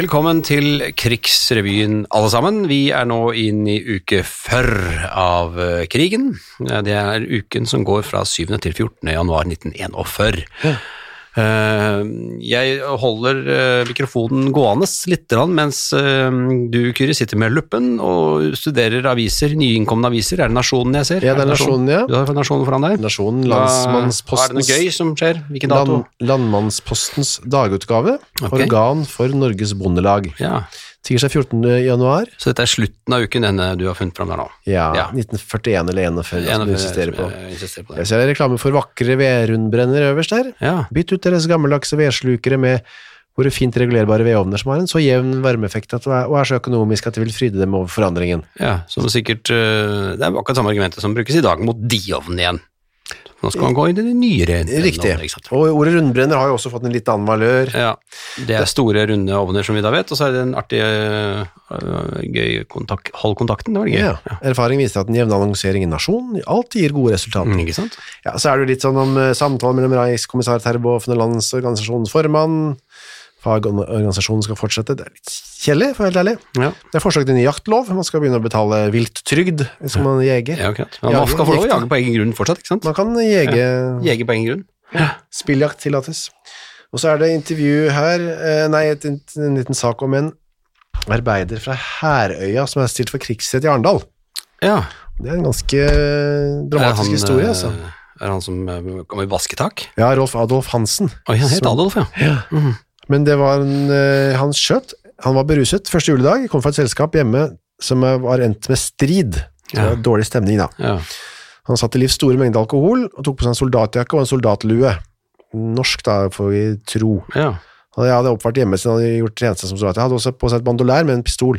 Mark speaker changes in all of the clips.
Speaker 1: Velkommen til Krigsrevyen, alle sammen. Vi er nå inn i uke før av eh, krigen. Det er uken som går fra 7. til 14. januar 1941. Eh, jeg holder eh, mikrofonen gående litt, mens eh, du, Kyrre, sitter med luppen og studerer aviser, nyinnkomne aviser. Er det Nasjonen jeg ser?
Speaker 2: Ja, det er Nasjonen, ja.
Speaker 1: Du har Nasjonen foran deg?
Speaker 2: Nasjonen,
Speaker 1: Hva- Er det noe gøy som skjer? Hvilken dato?
Speaker 2: Land, Landmannspostens dagutgave,
Speaker 1: Okay.
Speaker 2: organ for Norges Bondelag.
Speaker 1: Ja,
Speaker 2: Tirsdag 14. januar,
Speaker 1: Så dette er slutten av uken, denne du har funnet fram der nå?
Speaker 2: ja,
Speaker 1: Ja.
Speaker 2: 1941 eller 41, som du insisterer på.
Speaker 1: Jeg insisterer på det.
Speaker 2: Jeg ser reklame for vakre vedrundbrenner øverst der.
Speaker 1: Ja,
Speaker 2: Bytt ut deres gammeldagse vedslukere med våre fint regulerbare vedovner som har en så jevn varmeeffekt at, og er så økonomisk at det vil fryde dem over forandringen.
Speaker 1: ja, som sikkert eh, Det er akkurat samme argumentet som brukes i dag mot de ovnene igjen. Nå skal man gå inn i de nyere
Speaker 2: Riktig. Og ordet rundbrenner har jo også fått en litt annen valør.
Speaker 1: Ja, det er store, runde ovner som vi da vet, og så er det den artige, øh, gøy kontakt, hold kontakten, det var gøy.
Speaker 2: Ja. Erfaring viser at en jevn annonsering i nasjon alltid gir gode resultater.
Speaker 1: Mm, Ikke sant?
Speaker 2: Ja, så er det jo litt sånn om eh, samtalen mellom Reichskommissær Terboven og landsorganisasjonens formann. Fagorganisasjonen skal fortsette. Det er litt kjedelig, for å være helt ærlig.
Speaker 1: Ja,
Speaker 2: Det er forslag til ny jaktlov. Man skal begynne å betale vilttrygd hvis man jeger.
Speaker 1: ja akkurat. Men
Speaker 2: Ja,
Speaker 1: man skal få lov å jage på egen grunn fortsatt, ikke sant?
Speaker 2: Man kan jege
Speaker 1: Jege på egen grunn.
Speaker 2: Spilljakt tillates. Og så er det intervju her, eh, nei, et, en liten sak om en arbeider fra Herøya som er stilt for krigsrett i Arendal.
Speaker 1: Ja.
Speaker 2: Det er en ganske dramatisk
Speaker 1: han,
Speaker 2: historie, altså.
Speaker 1: Er han som øh, kom i vasketak?
Speaker 2: Ja, Rolf Adolf Hansen.
Speaker 1: Oi, han het Adolf, ja.
Speaker 2: Ja. Men det var en, eh, han skjøt, han var beruset første juledag, kom fra et selskap hjemme som eh, var endt med strid. Så det
Speaker 1: Ja.
Speaker 2: var dårlig stemning da.
Speaker 1: ja.
Speaker 2: Han satt i livs store mengder alkohol, og tok på seg en soldatjakke og en soldatlue. Norsk da, får vi tro.
Speaker 1: ja.
Speaker 2: Han hadde oppvært hjemme siden han hadde gjort tjeneste som soldat. Jeg hadde også på seg et bandolær med en pistol.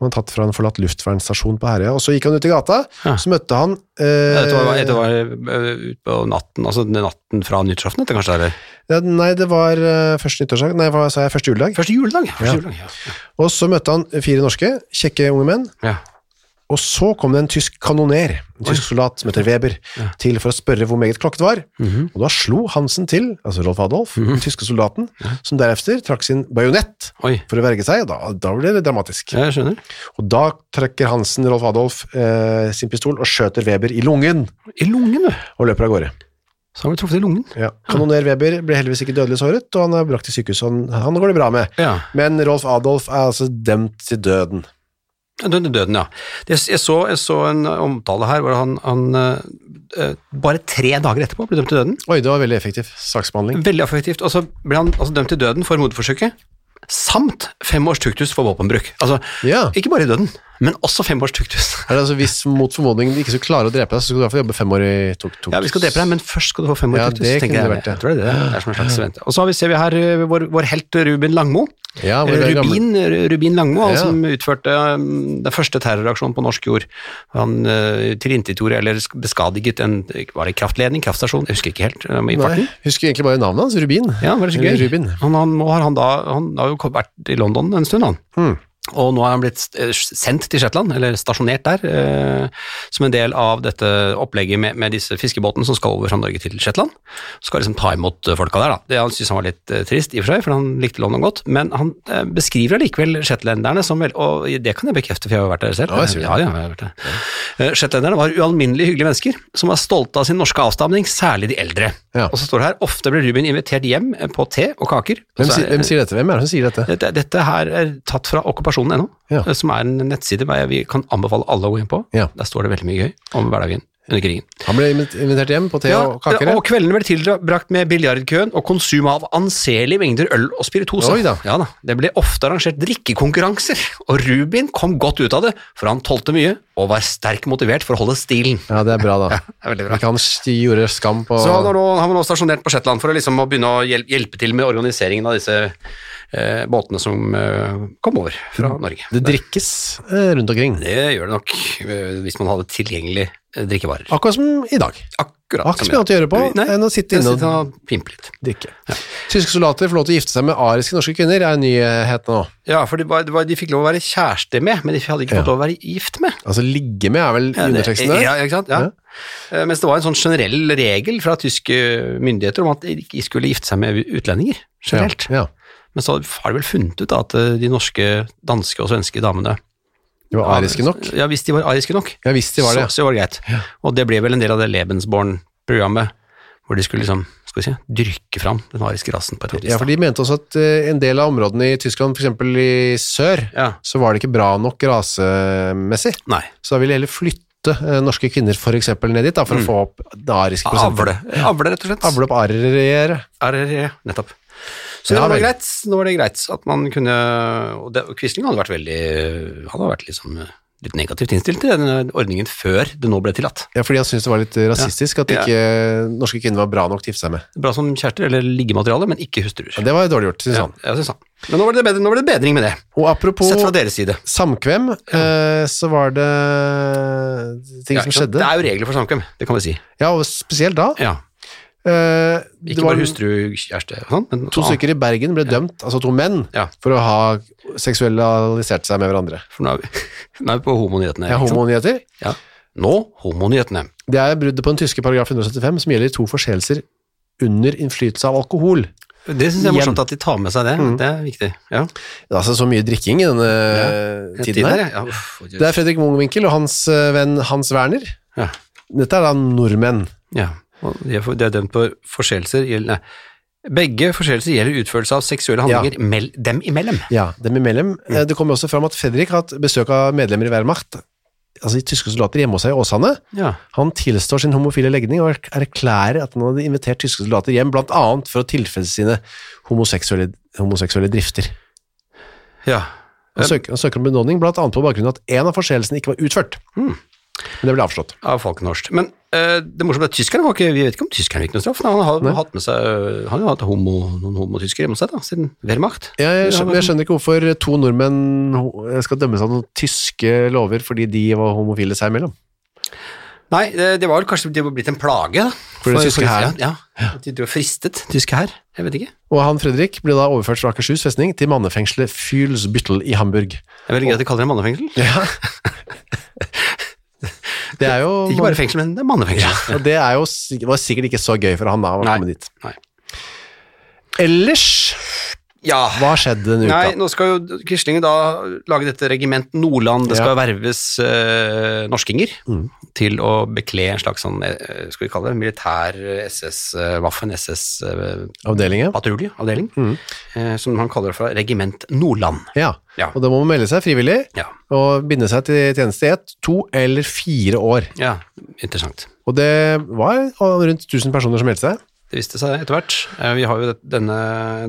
Speaker 2: Han var tatt fra en forlatt luftvernstasjon på Herøya, og så gikk han ut i gata,
Speaker 1: Ja.
Speaker 2: så møtte han eh,
Speaker 1: Dette var, dette var øh, ut på natten, altså natten fra nyttårsaften, kanskje? Eller?
Speaker 2: Ja, Nei, det var eh, første nyttårsdag, nei, hva sa jeg, første juledag.
Speaker 1: Første juledag, ja. Første
Speaker 2: Ja.
Speaker 1: juledag, ja.
Speaker 2: Og så møtte han fire norske, kjekke unge menn,
Speaker 1: ja.
Speaker 2: Og så kom det en tysk kanoner, en tysk soldat som heter Weber,
Speaker 1: Ja.
Speaker 2: til for å spørre hvor meget klokket var.
Speaker 1: Mhm.
Speaker 2: Og da slo Hansen til, altså Rolf Adolf, den tyske soldaten, som derefter trakk sin bajonett
Speaker 1: Oi,
Speaker 2: for å verge seg, og da, da ble det dramatisk.
Speaker 1: jeg skjønner.
Speaker 2: Og da trekker Hansen, Rolf Adolf, eh, sin pistol og skjøter Weber i lungen,
Speaker 1: I lungen, du.
Speaker 2: og løper av gårde.
Speaker 1: Så har vi truffet i lungen.
Speaker 2: Ja. Kanoner Weber ble heldigvis ikke dødelig såret, og han er brakt til sykehus, han, han går det bra med.
Speaker 1: Ja.
Speaker 2: Men Rolf Adolf er altså dømt til døden.
Speaker 1: Døden, døden, ja. Jeg, så, jeg så en omtale her hvor han, han eh, eh, bare tre dager etterpå ble dømt til døden.
Speaker 2: Oi, det var veldig effektiv saksbehandling.
Speaker 1: Veldig effektivt. Og så ble han altså, dømt til døden for mordforsøket, samt fem års tuktus for våpenbruk. Altså,
Speaker 2: Ja.
Speaker 1: ikke bare i døden, men også fem års tukthus.
Speaker 2: Det altså Hvis mot formodning de ikke skulle klare å drepe deg, så skulle du i hvert fall jobbe fem år i tok.
Speaker 1: Ja, vi skal drepe deg, men først skal du få fem år
Speaker 2: Ja,
Speaker 1: tukthus.
Speaker 2: det kunne
Speaker 1: jeg.
Speaker 2: det vært, det.
Speaker 1: Jeg tror det det. Det er som en slags vente. Og så har vi, ser vi her eh, vår, vår helt Ruben Langmo.
Speaker 2: Ja, hvor er gamle-
Speaker 1: Rubin, Rubin Langmo,
Speaker 2: Ja.
Speaker 1: som utførte den første terroraksjonen på norsk jord. Han uh, tilintetgjorde, eller beskadiget en var det kraftledning, kraftstasjon, jeg husker ikke helt, um, i
Speaker 2: Nei,
Speaker 1: farten.
Speaker 2: husker egentlig bare navnet hans, Rubin.
Speaker 1: Ja, det så gøy.
Speaker 2: Rubin.
Speaker 1: Han, han, han da, han har jo vært i London en stund, han.
Speaker 2: Hmm.
Speaker 1: Og nå er han blitt eh, sendt til Shetland, eller stasjonert der, eh, som en del av dette opplegget med, med disse fiskebåtene som skal over fra Norge til Shetland. Skal liksom ta imot eh, folka der, da. Det han syntes han var litt eh, trist, i og for seg, for han likte London godt, men han eh, beskriver allikevel shetlenderne som vel, og det kan jeg bekrefte, for jeg har vært der selv.
Speaker 2: Ja, jeg
Speaker 1: ja, ja, jeg har vært der. Eh, Shetlanderne var ualminnelig hyggelige mennesker, som var stolte av sin norske avstamning, særlig de eldre.
Speaker 2: Ja.
Speaker 1: Og så står det her, ofte ble Ruben invitert hjem eh, på te og kaker.
Speaker 2: Hvem,
Speaker 1: er-
Speaker 2: hvem sier dette? Hvem er det som sier dette?
Speaker 1: dette, dette her er tatt fra okkupasjonen.no,
Speaker 2: Ja.
Speaker 1: eh, som er en nettside vi kan anbefale alle å gå inn på.
Speaker 2: Ja.
Speaker 1: Der står det veldig mye gøy om hverdagen under krigen.
Speaker 2: Han ble invitert hjem på te
Speaker 1: Ja,
Speaker 2: og kaker?
Speaker 1: og kveldene ble tilbrakt med biljardkøen og konsum av anselige mengder øl og spirituosa.
Speaker 2: Oi da.
Speaker 1: Ja da. Det ble ofte arrangert drikkekonkurranser, og Rubin kom godt ut av det, for han tålte mye og var sterkt motivert for å holde stilen.
Speaker 2: Ja, det er bra, da.
Speaker 1: Det er bra.
Speaker 2: Ikke han gjorde skam på
Speaker 1: Så han nå, han var nå stasjonert på Shetland for å liksom begynne å hjelpe til med organiseringen av disse eh, båtene som eh, kom over fra Norge.
Speaker 2: Det drikkes eh, rundt omkring.
Speaker 1: Det gjør det nok eh, hvis man hadde tilgjengelig eh, drikkevarer.
Speaker 2: Akkurat som i dag.
Speaker 1: Akkurat
Speaker 2: Har ikke så mye annet å gjøre på
Speaker 1: Nei,
Speaker 2: enn å sitte inne og
Speaker 1: pimpe litt.
Speaker 2: drikke. Tyske soldater får lov til å gifte seg med ariske norske kvinner, er nyheten nå.
Speaker 1: Ja, for de, var, de, var, de fikk lov å være kjærester med, men de hadde ikke fått lov å være gift med.
Speaker 2: Altså ligge med er vel
Speaker 1: Ja,
Speaker 2: underteksten der?
Speaker 1: Ja, ikke sant? Ja. ja. Mens det var en sånn generell regel fra tyske myndigheter om at de ikke skulle gifte seg med utlendinger, generelt.
Speaker 2: Ja, ja.
Speaker 1: Men så har de vel funnet ut da, at eh, de norske, danske og svenske damene
Speaker 2: De var ariske nok.
Speaker 1: Ja, hvis de var ariske nok,
Speaker 2: Ja, hvis de var det.
Speaker 1: så, så var det greit. Og det ble vel en del av det Lebensborn-programmet, hvor de skulle liksom, skal vi si, dyrke fram den ariske rasen på et vis.
Speaker 2: Ja, for de mente også at eh, en del av områdene i Tyskland, eksempel i sør,
Speaker 1: Ja.
Speaker 2: så var det ikke bra nok rasemessig.
Speaker 1: Nei.
Speaker 2: Så da ville de heller flytte eh, norske kvinner for eksempel ned dit, da, for å få opp det ariske
Speaker 1: Avle. Avle, rett og slett.
Speaker 2: Avle opp ariere.
Speaker 1: RRE, nettopp. Så
Speaker 2: Ja,
Speaker 1: var greit. Nå var det greit at man kunne Og, det, og Quisling hadde vært veldig Han hadde vært liksom litt negativt innstilt til denne ordningen før det nå ble tillatt.
Speaker 2: Ja, fordi han syntes det var litt rasistisk rasistisk at
Speaker 1: Ja.
Speaker 2: norske kvinner var bra nok til å gifte seg med.
Speaker 1: Bra som kjærester eller liggemateriale, men ikke hustruer.
Speaker 2: Ja, det var dårlig gjort, synes han.
Speaker 1: Ja, synes han. Men nå var det, bedre, nå var det bedring med det.
Speaker 2: Og apropos
Speaker 1: Sett fra deres side.
Speaker 2: samkvem, eh, så var det ting
Speaker 1: Ja,
Speaker 2: som skjedde.
Speaker 1: Det er jo regler for samkvem, det kan vi si.
Speaker 2: Ja, og spesielt da.
Speaker 1: Ja.
Speaker 2: Det
Speaker 1: Ikke bare hustru, kjæreste sånn, men
Speaker 2: to stykker i Bergen ble dømt, altså to menn,
Speaker 1: Ja.
Speaker 2: for å ha seksualisert seg med hverandre.
Speaker 1: For nå er vi, nå er vi på homonyhetene.
Speaker 2: Ja, homonyheter.
Speaker 1: Ja. Nå homonyhetene.
Speaker 2: Det er bruddet på den tyske paragraf 175 som gjelder to forseelser under innflytelse av alkohol.
Speaker 1: Det syns jeg er morsomt at de tar med seg det.
Speaker 2: Mm.
Speaker 1: Det er viktig. Ja.
Speaker 2: Det er altså så mye drikking i denne tiden her.
Speaker 1: ja. Uff,
Speaker 2: Det er Fredrik Mungvinkel og hans eh, venn Hans Werner.
Speaker 1: ja.
Speaker 2: Dette er da nordmenn.
Speaker 1: Ja, de er, for- de er dømt på forseelser nei. Begge forseelser gjelder utførelse av seksuelle handlinger mell, dem imellom.
Speaker 2: Ja, dem imellom. Mm. Det kommer også fram at Fredrik har hatt besøk av medlemmer i Wehrmacht, altså de tyske soldater hjemme hos seg i Åsane.
Speaker 1: Ja.
Speaker 2: Han tilstår sin homofile legning og erklærer at han hadde invitert tyske soldater hjem, annet for å tilfredsstille sine homoseksuelle, homoseksuelle drifter.
Speaker 1: ja.
Speaker 2: Han søker, han søker om benådning, annet på bakgrunn av at en av forseelsene ikke var utført.
Speaker 1: Hmm.
Speaker 2: Men det ble avslått.
Speaker 1: Av Falkenhorst. Men uh, det morsomme er at tyskerne var ikke Vi vet ikke om tyskerne fikk noen straff. Han har
Speaker 2: Nei.
Speaker 1: hatt med seg Han har jo hatt homo, noen homotyskere hjemme seg da, siden Wehrmacht.
Speaker 2: Jeg, jeg, skjønner, jeg skjønner ikke hvorfor to nordmenn skal dømmes av noen tyske lover fordi de var homofile seg imellom.
Speaker 1: Nei, det, det var kanskje det var blitt en plage, da.
Speaker 2: For den tyske hæren?
Speaker 1: Ja, ja. At de drev fristet tyske hær. Jeg vet ikke.
Speaker 2: Og han Fredrik ble da overført fra Akershus festning til mannefengselet Fylsbyttel i Hamburg.
Speaker 1: Det er veldig greit at de kaller det mannefengsel.
Speaker 2: Ja. det er jo
Speaker 1: Ikke bare fengsel, men det er mannefengsel.
Speaker 2: Og det er jo, var sikkert ikke så gøy for han da å komme dit.
Speaker 1: Nei.
Speaker 2: Ellers,
Speaker 1: Ja.
Speaker 2: hva skjedde denne
Speaker 1: Nei, nå skal jo Quisling da lage dette regiment Nordland. Det skal
Speaker 2: Ja.
Speaker 1: verves uh, norskinger
Speaker 2: Mm.
Speaker 1: til å bekle en slags sånn, eh, skal vi kalle det, militær SS, eh, Waffen SS-patrulje,
Speaker 2: Avdelingen?
Speaker 1: avdeling,
Speaker 2: Mm.
Speaker 1: eh, som han kaller det for regiment Nordland.
Speaker 2: Ja.
Speaker 1: Ja.
Speaker 2: Og da må man melde seg frivillig
Speaker 1: Ja,
Speaker 2: og binde seg til tjeneste i ett, to eller fire år.
Speaker 1: ja interessant.
Speaker 2: Og det var rundt 1000 personer som meldte seg.
Speaker 1: Det viste seg etter hvert. Eh, Vi har jo denne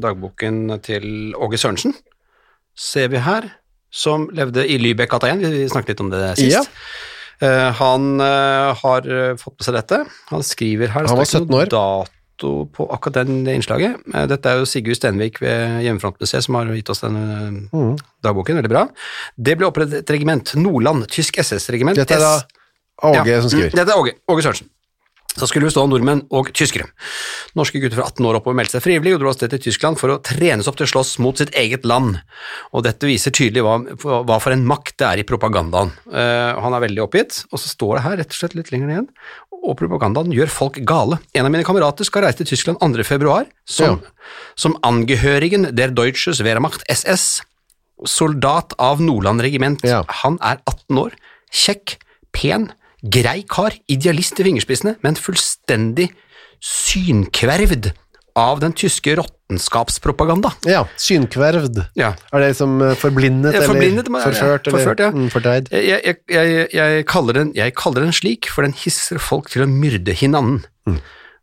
Speaker 1: dagboken til Åge Sørensen, ser vi her, som levde i Lybekk-gata 1. Vi snakket litt om det sist.
Speaker 2: Ja.
Speaker 1: Eh, han eh, har fått med seg dette. Han skriver her
Speaker 2: Han var
Speaker 1: står ikke
Speaker 2: 17 år.
Speaker 1: dato på akkurat den, det innslaget. Dette er jo Sigurd Stenvik ved Hjemmefrontmuseet som har gitt oss denne
Speaker 2: Mm.
Speaker 1: dagboken. Veldig bra. Det ble opprettet et regiment, Nordland, tysk SS-regiment.
Speaker 2: Dette er da Åge
Speaker 1: ja,
Speaker 2: som skriver.
Speaker 1: Dette er Åge, Åge Sørensen. Så skulle det stå nordmenn og tyskere. Norske gutter fra 18 år oppover meldte seg frivillig og dro av sted til Tyskland for å trenes opp til å slåss mot sitt eget land. Og dette viser tydelig hva, hva for en makt det er i propagandaen. Uh, han er veldig oppgitt, og så står det her rett og slett litt lenger ned. Og propagandaen gjør folk gale. En av mine kamerater skal reise til Tyskland 2. februar som, som angehørigen der Deutsches Wehrmacht SS, soldat av Nordland regiment.
Speaker 2: Ja.
Speaker 1: Han er 18 år, kjekk, pen, grei kar, idealist i fingerspissene, men fullstendig synkvervd av den tyske råttenskapspropaganda.
Speaker 2: Ja, synkvervd.
Speaker 1: Ja.
Speaker 2: Er det liksom forblindet
Speaker 1: Ja,
Speaker 2: eller
Speaker 1: forblindet, eller
Speaker 2: forført?
Speaker 1: ja, forført,
Speaker 2: eller mm, fordreid?
Speaker 1: Jeg, jeg, jeg, jeg kaller den slik, for den hisser folk til å myrde hinanden.
Speaker 2: Mm.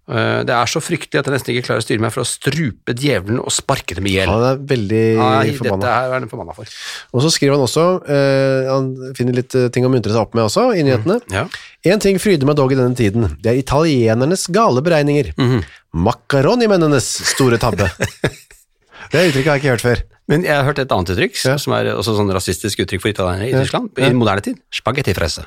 Speaker 1: Eh, Det er så fryktelig at jeg nesten ikke klarer å styre meg for å strupe djevelen og sparke dem i hjel.
Speaker 2: Han er veldig
Speaker 1: Nei,
Speaker 2: forbanna.
Speaker 1: dette her er den forbanna for.
Speaker 2: Og så skriver han også, uh, han finner litt eh, ting å muntre seg opp med også i nyhetene.
Speaker 1: Ja.
Speaker 2: En ting fryder meg dog i denne tiden, det er italienernes gale beregninger.
Speaker 1: Mhm.
Speaker 2: Makaronimennenes store tabbe. Det uttrykket har jeg ikke hørt før.
Speaker 1: Men jeg har hørt et annet uttrykk,
Speaker 2: Ja.
Speaker 1: som er også sånn rasistisk uttrykk for italienere i
Speaker 2: Ja.
Speaker 1: Tyskland,
Speaker 2: Ja.
Speaker 1: i moderne tid. Spagettifrese.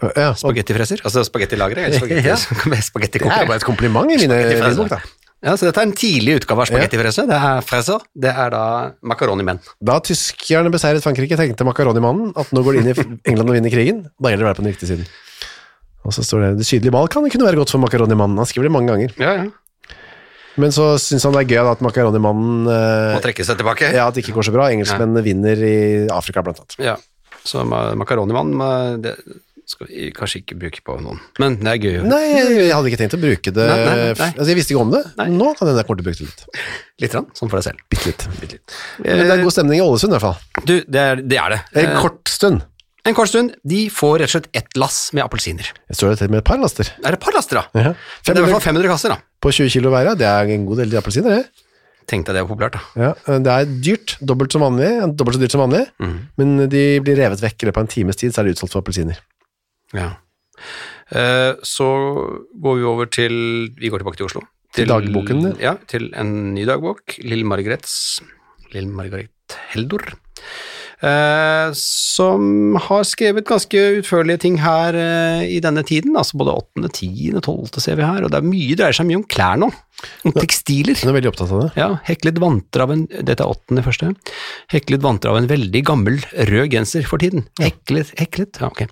Speaker 2: Ja, og
Speaker 1: Spagettifreser, altså spagettilagre, spagetti,
Speaker 2: Ja. det er bare et kompliment i mine bok, da.
Speaker 1: Ja, så dette er en tidlig utgave av spagettifreser. Det er freser, det er da makaronimenn.
Speaker 2: Da tyskerne beseiret Frankrike, tenkte makaronimannen at nå går de inn i England og vinner krigen. Da gjelder det å være på den riktige siden. Og så står det det sydlige Balkan det kunne være godt for makaronimannen. Han skriver det mange ganger.
Speaker 1: Ja, ja.
Speaker 2: Men så syns han det er gøy at makaronimannen
Speaker 1: Må
Speaker 2: eh,
Speaker 1: trekke seg tilbake.
Speaker 2: Ja, at det ikke går så bra. Engelskmenn vinner i Afrika, blant annet.
Speaker 1: Ja, så makaronimannen makaronimann ma- det skal vi kanskje ikke bruke på noen, men det er gøy.
Speaker 2: Nei, jeg, hadde ikke tenkt å bruke det
Speaker 1: Nei, nei, nei.
Speaker 2: Altså, Jeg visste ikke om det. Nå kan hende jeg kommer til å bruke det litt.
Speaker 1: Litt, rann, sånn for deg selv.
Speaker 2: Bitte litt.
Speaker 1: Bitt litt.
Speaker 2: Men det er god stemning i Ålesund, i hvert fall.
Speaker 1: Du, det er det. Er det.
Speaker 2: En
Speaker 1: Eh,
Speaker 2: kort stund.
Speaker 1: en kort stund. De får rett og slett ett lass med appelsiner.
Speaker 2: Jeg står det til med et par laster.
Speaker 1: Er det et par laster, da?
Speaker 2: Ja.
Speaker 1: Det er i hvert fall 500 kasser, da.
Speaker 2: på 20 kilo hver, det er en god del appelsiner, det.
Speaker 1: Tenkte jeg det var populært, da.
Speaker 2: Ja, det er dyrt, dobbelt, som vanlig, dobbelt så dyrt som vanlig, men de blir revet vekk i løpet av en times tid, så er det utsolgt for appelsiner.
Speaker 1: Ja. Eh, så går vi over til Vi går tilbake til Oslo.
Speaker 2: Til dagboken,
Speaker 1: Ja, til en ny dagbok. Lill Margarets Lill Margaret Heldor. Eh, som har skrevet ganske utførlige ting her eh, i denne tiden. Altså både 8., 10., 12. ser vi her. Og det er mye, dreier seg mye om klær nå. Tekstiler.
Speaker 2: Hun er veldig opptatt av det.
Speaker 1: Ja, heklet vanter av en Dette er åttende første. Heklet vanter av en veldig gammel rød genser for tiden. Heklet, heklet, ja, ok.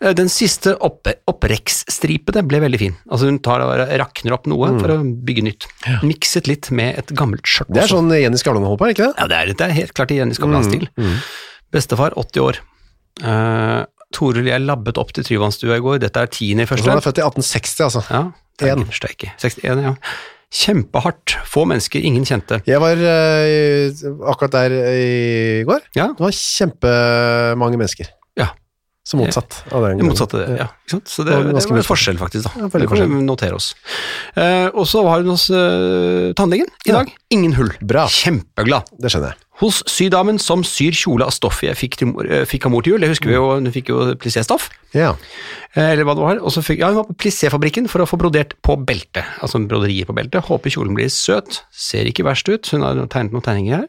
Speaker 1: Eh, Den siste opp, oppreksstripete ble veldig fin. Altså hun tar rakner opp noe for å bygge nytt. Mikset litt med et gammelt skjørt
Speaker 2: Det er sånn Jenny Skavlan holder på, ikke det?
Speaker 1: Ja, det er, det er helt klart i Jenny Skavlan-stil. Bestefar, 80 år. Uh, Toril, jeg labbet opp til Tryvannstua i går. Dette er tiende i
Speaker 2: Så
Speaker 1: første.
Speaker 2: han er født i 1860, altså.
Speaker 1: Ja,
Speaker 2: En.
Speaker 1: en. 61, ja. Kjempehardt. Få mennesker ingen kjente.
Speaker 2: Jeg var uh, akkurat der i går.
Speaker 1: Ja,
Speaker 2: Det var kjempemange mennesker.
Speaker 1: Ja.
Speaker 2: Så motsatt av den
Speaker 1: gangen. motsatte det, ja. Sant? Så det,
Speaker 2: Det var
Speaker 1: det var en forskjell, faktisk. da.
Speaker 2: Ja,
Speaker 1: det kan vi notere oss. Uh, og så var hun hos uh, tannlegen i
Speaker 2: Ja.
Speaker 1: dag. Ingen hull.
Speaker 2: Bra.
Speaker 1: Kjempeglad.
Speaker 2: Det skjønner jeg.
Speaker 1: Hos sydamen som syr kjole av stoffet jeg fikk, til, eh, fikk av mor til jul. Det husker vi jo, hun fikk jo plissé-stoff.
Speaker 2: Ja.
Speaker 1: Eh, eller hva det var. Og så fikk, ja, hun var på plissé-fabrikken for å få brodert på beltet. Altså broderiet på beltet. Håper kjolen blir søt. Ser ikke verst ut. Hun har tegnet noen tegninger her.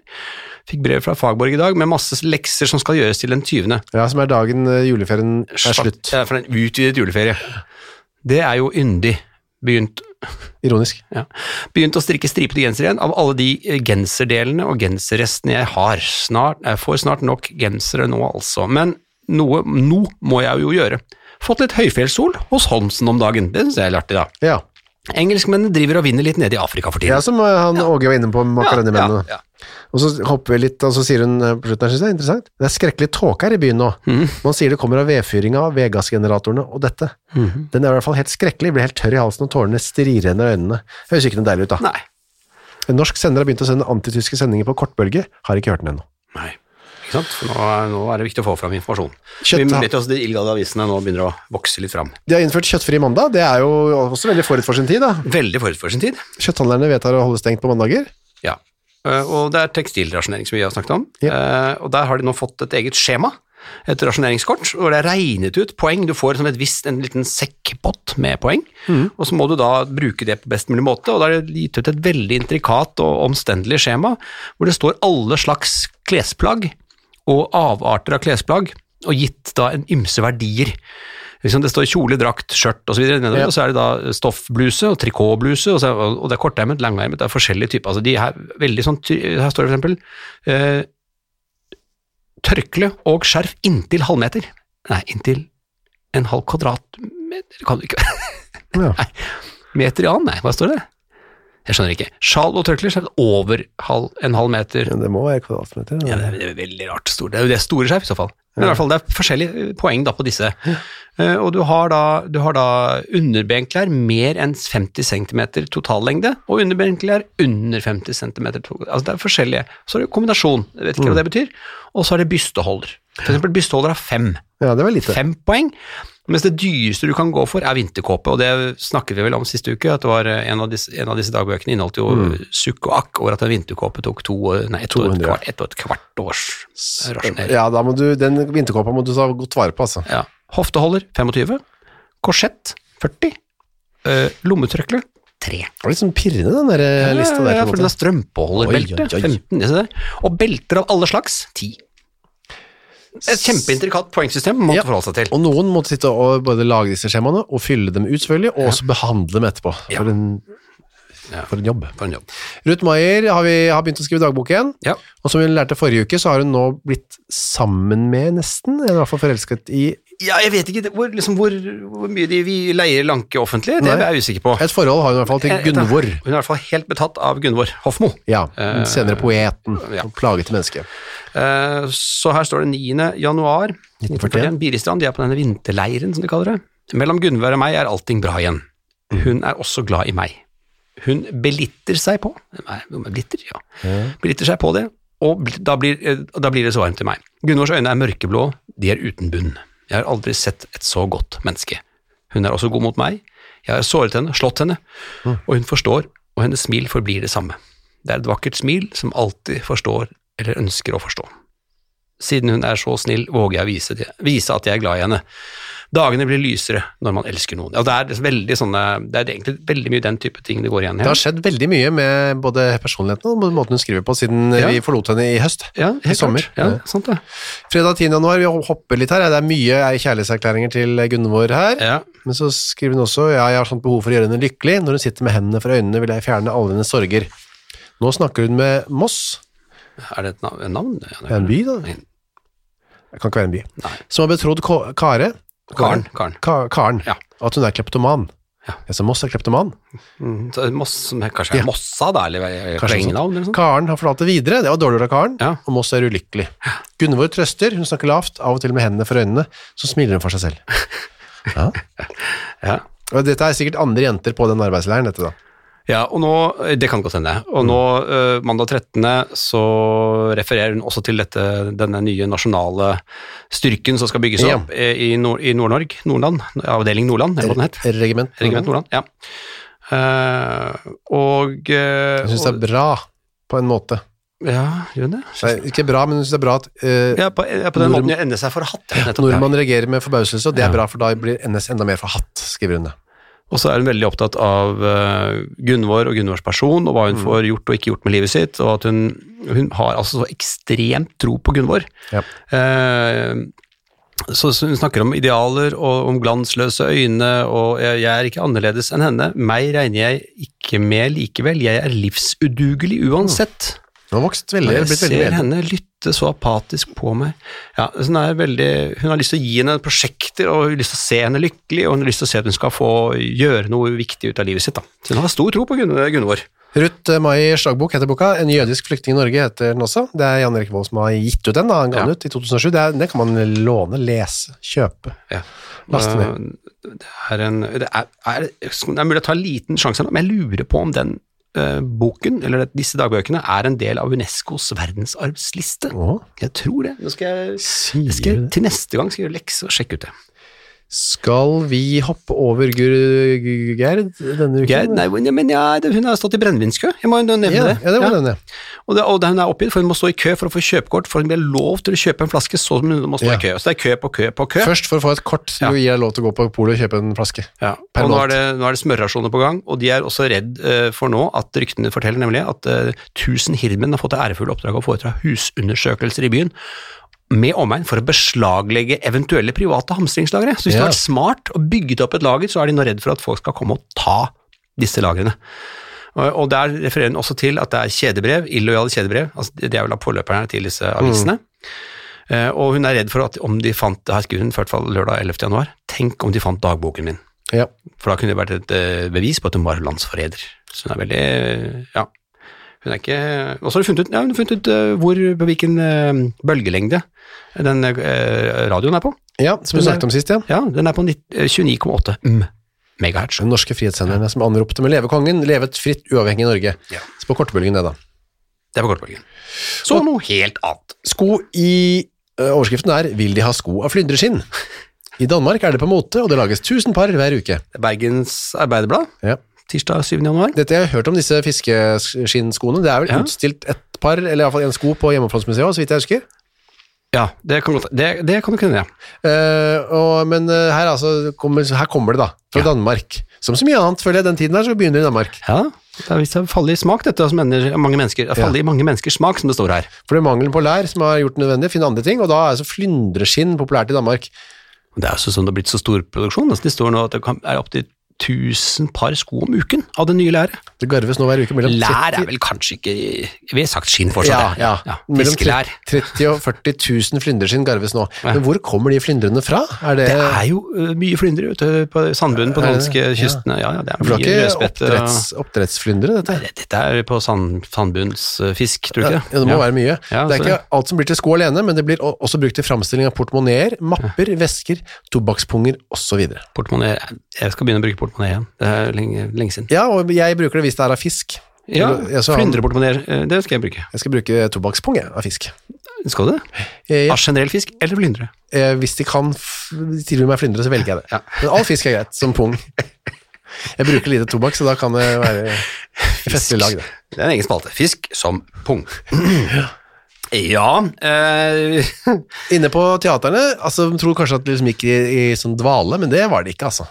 Speaker 1: Fikk brev fra Fagborg i dag med masse lekser som skal gjøres til den 20.
Speaker 2: ja, som er dagen eh, juleferien er slutt.
Speaker 1: Ja, for en utvidet juleferie. Det er jo yndig. Begynt,
Speaker 2: Ironisk.
Speaker 1: ja. Begynt å strikke stripete genser igjen av alle de eh, genserdelene og genserrestene jeg har. Snart, jeg får snart nok gensere nå, altså. Men noe nå må jeg jo gjøre. Fått litt høyfjellssol hos Holmsen om dagen. Det syns jeg er litt artig, da.
Speaker 2: Ja.
Speaker 1: Engelskmennene driver og vinner litt nede i Afrika for tiden.
Speaker 2: ja, som han ja. Åge var inne på
Speaker 1: med
Speaker 2: makaronimennene.
Speaker 1: ja, ja.
Speaker 2: Og så hopper vi litt, og så sier hun eh, på slutten her, synes jeg, interessant, det er skrekkelig tåke her i byen nå.
Speaker 1: Mm.
Speaker 2: Man sier det kommer av vedfyringa vedgassgeneratorene og dette.
Speaker 1: Mm.
Speaker 2: Den er i hvert fall helt skrekkelig, blir helt tørr i halsen og tårene strirer henne i øynene. Høres ikke noe deilig ut da.
Speaker 1: Nei.
Speaker 2: En norsk sender har begynt å sende antityske sendinger på kortbølge, har ikke hørt den ennå.
Speaker 1: For nå er, nå er det viktig å få fram informasjon.
Speaker 2: Kjøtt-
Speaker 1: Vi jo at de illegale avisene nå begynner å vokse litt fram.
Speaker 2: De har innført kjøttfri mandag, det er jo også veldig forut for sin tid da.
Speaker 1: Veldig forut for sin tid.
Speaker 2: Kjøtthandlerne vedtar å holde stengt på mandager.
Speaker 1: Ja, Eh, og det er tekstilrasjonering som vi har snakket om.
Speaker 2: Ja.
Speaker 1: Eh, Og der har de nå fått et eget skjema, et rasjoneringskort, hvor det er regnet ut poeng. Du får som et visst, en liten sekkpott med poeng, og så må du da bruke det på best mulig måte. Og da er det gitt ut et veldig intrikat og omstendelig skjema, hvor det står alle slags klesplagg og avarter av klesplagg, og gitt da en ymse verdier. Liksom det står kjole, drakt, skjørt osv. nedover,
Speaker 2: Ja.
Speaker 1: og så er det da stoffbluse og trikotbluse, og, så, og det er kortermet, langermet, det er forskjellige typer. Altså de her, veldig sånn, her står det for eksempel eh, tørkle og skjerf inntil halvmeter. Nei, inntil en halv kvadratmeter, kan det ikke.
Speaker 2: Ja.
Speaker 1: Meter i annen, nei, hva står det? Jeg skjønner ikke. Sjal og trøkler skjevt over halv, en halv meter.
Speaker 2: Ja, det må være kvadratmeter.
Speaker 1: Ja, det er, det er veldig rart. Stor. Det er jo det store skjerf i så fall. Men i hvert fall, det er forskjellige eh, poeng da på disse. Eh, og du har da, du har da underbenklær mer enn 50 cm totallengde, og underbenklær under 50 cm. Altså det er forskjellige. Så er det kombinasjon, jeg vet ikke hva det betyr. Og så er det bysteholder. For eksempel bysteholder har fem.
Speaker 2: Ja, det var lite.
Speaker 1: Fem poeng. Mens det dyreste du kan gå for, er vinterkåpe, og det snakket vi vel om siste uke, at det var eh, en av disse, en av disse dagbøkene inneholdt jo sukk og akk over at en vinterkåpe tok to, nei, et, og et kvart, et, og et kvart års rasjonering.
Speaker 2: Ja, da må du, den vinterkåpa må du ta godt vare på, altså.
Speaker 1: Ja. Hofteholder 25, korsett 40, Uh, lommetørkle 3.
Speaker 2: Det var litt sånn pirrende, den der ja, lista der.
Speaker 1: Ja, for den har strømpeholderbelte.
Speaker 2: Oi, oi, oi.
Speaker 1: 15. Og belter av alle slags. 10. Et kjempeintrikat poengsystem man måtte
Speaker 2: Ja.
Speaker 1: forholde seg til.
Speaker 2: Og noen måtte sitte og både lage disse skjemaene og fylle dem ut, selvfølgelig, og også behandle dem etterpå.
Speaker 1: Ja.
Speaker 2: For, en, for en jobb.
Speaker 1: For en jobb.
Speaker 2: Ruth Maier har, vi, har begynt å skrive dagbok igjen,
Speaker 1: Ja.
Speaker 2: og som vi lærte forrige uke, så har hun nå blitt sammen med nesten, eller i hvert fall forelsket i
Speaker 1: ja, jeg vet ikke hvor, liksom, hvor, hvor mye de vi leier lanke offentlig, det
Speaker 2: Nei.
Speaker 1: er jeg usikker på.
Speaker 2: Et forhold har hun i hvert fall til Gunvor.
Speaker 1: Hun er i hvert fall helt betatt av Gunvor Hofmo.
Speaker 2: Ja, den senere poeten
Speaker 1: ja.
Speaker 2: plagete menneske.
Speaker 1: Eh, Så her står det 9. januar
Speaker 2: 1941.
Speaker 1: 1941. Biristrand, de er på denne vinterleiren, som de kaller det. Mellom Gunvor og meg er allting bra igjen. Hun er også glad i meg. Hun belitter seg på Nei, Belitter, ja. Belitter seg på det, og da blir, eh, da blir det så varmt til meg. Gunvors øyne er mørkeblå, de er uten bunn. Jeg har aldri sett et så godt menneske. Hun er også god mot meg. Jeg har såret henne, slått henne, og hun forstår, og hennes smil forblir det samme. Det er et vakkert smil som alltid forstår eller ønsker å forstå. Siden hun er så snill, våger jeg vise, vise at jeg er glad i henne. Dagene blir lysere når man elsker noen. Ja, det, er sånne, det er egentlig veldig mye den type ting det går igjen
Speaker 2: i.
Speaker 1: Det
Speaker 2: har skjedd veldig mye med både personligheten og måten hun skriver på siden
Speaker 1: Ja.
Speaker 2: vi forlot henne i høst.
Speaker 1: Ja,
Speaker 2: i sommer.
Speaker 1: Ja, sant det.
Speaker 2: Fredag 10. januar, vi hopper litt her, det er mye kjærlighetserklæringer til Gunvor her.
Speaker 1: Ja.
Speaker 2: Men så skriver hun også ja, jeg har sånt behov for å gjøre henne lykkelig. Når hun sitter med hendene for øynene, vil jeg fjerne alle hennes sorger. Nå snakker hun med Moss.
Speaker 1: Er det et navn? Ja,
Speaker 2: Det er en by, da. Det kan ikke være en by.
Speaker 1: Nei.
Speaker 2: Som har betrodd Kare.
Speaker 1: Karen. Karen.
Speaker 2: Ka Karen.
Speaker 1: Ja.
Speaker 2: At hun er kleptoman.
Speaker 1: Ja.
Speaker 2: så Moss er kleptoman.
Speaker 1: Mm, så Moss, som er- kanskje
Speaker 2: Ja.
Speaker 1: Mossa, da, eller klengenavn, eller?
Speaker 2: Karen har fortalt det videre, det var dårlig gjort av Karen,
Speaker 1: Ja.
Speaker 2: og Moss er ulykkelig. Gunvor trøster, hun snakker lavt, av og til med hendene for øynene, så smiler hun for seg selv. Ja.
Speaker 1: Ja.
Speaker 2: Og dette er sikkert andre jenter på den arbeidsleiren, dette da.
Speaker 1: Ja, og nå, det kan godt hende. Og nå, eh, mandag 13., så refererer hun også til dette, denne nye nasjonale styrken som skal bygges opp ja. i Nord- i Nord-Norge, Nordland, avdeling Nordland, eller hva den het.
Speaker 2: Regiment.
Speaker 1: Regiment Nordland, ja. Uh, og uh,
Speaker 2: Jeg synes det er bra, på en måte.
Speaker 1: Ja, gjør hun det?
Speaker 2: Nei, ikke bra, men jeg synes det er bra at uh,
Speaker 1: Ja, på, ja, på den måten NS seg forhatt. ja,
Speaker 2: nordmann reagerer med forbauselse, og det er bra, for da blir NS enda mer forhatt, skriver hun det.
Speaker 1: Og så er hun veldig opptatt av eh, Gunvor og Gunvors person, og hva hun får gjort og ikke gjort med livet sitt, og at hun, hun har altså så ekstremt tro på Gunvor.
Speaker 2: Ja.
Speaker 1: Eh, så hun snakker om idealer og om glansløse øyne, og jeg, jeg er ikke annerledes enn henne. Meg regner jeg ikke med likevel, jeg er livsudugelig uansett.
Speaker 2: Hun har vokst veldig,
Speaker 1: jeg
Speaker 2: veldig
Speaker 1: ser henne lytte så apatisk på meg ja, så hun, er veldig, hun har lyst til å gi henne prosjekter, og hun har lyst til å se henne lykkelig, og hun har lyst til å se at hun skal få gjøre noe viktig ut av livet sitt. Da. Så hun har stor tro på Gunn- Gunvor.
Speaker 2: Ruth eh, Mai Slagbok heter boka. En jødisk flyktning i Norge heter den også. Det er Jan Erik Vold som har gitt ut den. da, Han ga den
Speaker 1: Ja.
Speaker 2: ut i 2007. Det, er, det kan man låne, lese, kjøpe.
Speaker 1: Ja.
Speaker 2: Laste ned.
Speaker 1: Eh, Det er, en, det, er, er, det er mulig å ta en liten sjanse, men jeg lurer på om den eh, boken, eller disse dagbøkene, er en del av Unescos verdensarvsliste.
Speaker 2: Åh.
Speaker 1: Jeg tror det. Nå skal jeg, jeg skal, til neste gang skal jeg gjøre lekse og sjekke ut det.
Speaker 2: Skal vi hoppe over Gerd denne uken?
Speaker 1: Gerd, nei, men- ja, hun har stått i brennevinskø, jeg må jo nevne
Speaker 2: ja,
Speaker 1: det.
Speaker 2: ja, det var
Speaker 1: Ja.
Speaker 2: den.
Speaker 1: Og, det, og det, hun er oppgitt, for hun må stå i kø for å få kjøpekort, for hun blir lov til å kjøpe en flaske så hun må stå
Speaker 2: Ja.
Speaker 1: i kø. Så det er kø på kø på kø.
Speaker 2: Først for å få et kort til
Speaker 1: Ja.
Speaker 2: å gi deg lov til å gå på polet og kjøpe en flaske.
Speaker 1: Ja.
Speaker 2: Per
Speaker 1: Og nå er, det, nå er det smørrasjoner på gang, og de er også redd uh, for nå at ryktene forteller nemlig at uh, 1000 hirmenn har fått det ærefulle oppdraget å foreta husundersøkelser i byen med omegn for å beslaglegge eventuelle private hamstringslagre. Så hvis det
Speaker 2: du
Speaker 1: har vært smart å bygge opp et lager, så er de nå redd for at folk skal komme og ta disse lagrene. Og og der refererer hun også til at det er kjedebrev, illojale kjedebrev, altså det er vel da påløperne til disse avisene. Eh, og hun er redd for at om de fant, her skriver hun i hvert fall lørdag 11. januar, tenk om de fant dagboken min.
Speaker 2: Ja.
Speaker 1: For da kunne det vært et eh, bevis på at hun var landsforræder. Så hun er veldig Ja. Hun er ikke Og så har hun funnet ut, ja, hun har funnet ut eh, hvor, på hvilken eh, bølgelengde den eh, radioen er på.
Speaker 2: ja, som vi snakket om sist, ja.
Speaker 1: Ja, den er på eh, 29,8 mm, megahertz.
Speaker 2: Den norske frihetssenderne som anropte med leve kongen, levet fritt uavhengig i Norge.
Speaker 1: Ja.
Speaker 2: Så på kortbølgen det, da.
Speaker 1: Det er på kortbølgen. Så noe helt annet.
Speaker 2: Sko i Overskriften er 'Vil de ha sko av flyndreskinn'? I Danmark er det på mote, og det lages 1000 par hver uke.
Speaker 1: Er Bergens Arbeiderblad,
Speaker 2: Ja.
Speaker 1: Tirsdag 7. januar.
Speaker 2: Dette jeg har hørt om disse fiskeskinnskoene. Det er vel
Speaker 1: Ja.
Speaker 2: utstilt et par, eller iallfall en sko på Hjemmefrontsmuseet, så vidt jeg husker.
Speaker 1: Ja, det kan, godt, det, det kan du kunne, ja.
Speaker 2: Uh, og, men uh, her, altså, kommer, her kommer det da, fra
Speaker 1: Ja.
Speaker 2: Danmark. Som så mye annet, føler jeg, den tiden her, så begynner det i Danmark.
Speaker 1: Ja, det har vist seg å falle i smak, dette, som ender mange mennesker, falle i mange menneskers smak, som det står her.
Speaker 2: For det er mangelen på lær som har gjort det nødvendig, finne andre ting, og da er altså flyndreskinn populært i Danmark.
Speaker 1: Det er jo sånn det har blitt så stor produksjon. Altså, det står nå at det er opptil 1000 par sko om uken av det nye læret.
Speaker 2: Det garves nå hver uke mellom
Speaker 1: Lær er vel kanskje ikke Vi har sagt skinn fortsatt.
Speaker 2: ja, ja. Mellom
Speaker 1: Fiskelær.
Speaker 2: 30 og 40 000 flyndreskinn garves nå. Men hvor kommer de flyndrene fra? Er det,
Speaker 1: Det er jo mye flyndre ute på sandbunnen på den danske kystene. Ja, ja, det er
Speaker 2: for det
Speaker 1: mye
Speaker 2: er ikke oppdretts, oppdrettsflyndre, dette?
Speaker 1: Nei, Dette er på sand, sandbunnsfisk, tror du
Speaker 2: Ja,
Speaker 1: ikke det?
Speaker 2: det må
Speaker 1: Ja.
Speaker 2: være mye.
Speaker 1: Ja,
Speaker 2: det er ikke alt som blir til sko alene, men det blir også brukt til framstilling av portemonneer, mapper, vesker, tobakkspunger osv.
Speaker 1: Portemonnaie Jeg skal begynne å bruke portemonee igjen. Det er lenge, lenge siden.
Speaker 2: Ja, og jeg bruker det hvis det er av fisk.
Speaker 1: Ja,
Speaker 2: flyndreportemoneer. så han-
Speaker 1: Flyndreportemonnaie, ø, det skal jeg bruke.
Speaker 2: Jeg skal bruke tobakkspung av fisk.
Speaker 1: Skal du det?
Speaker 2: Eh, ja,
Speaker 1: Av generell fisk eller flyndre?
Speaker 2: eh, hvis de kan tilby meg flyndre, så velger jeg det.
Speaker 1: Ja.
Speaker 2: Men all fisk er greit, som pung. Jeg bruker lite tobakk, så da kan det være festlig lag, det.
Speaker 1: Det er en egen spalte. Fisk som pung. Ja eh,
Speaker 2: Inne på teaterne, altså, tror kanskje at det liksom gikk i, i sånn dvale, men det var det ikke, altså.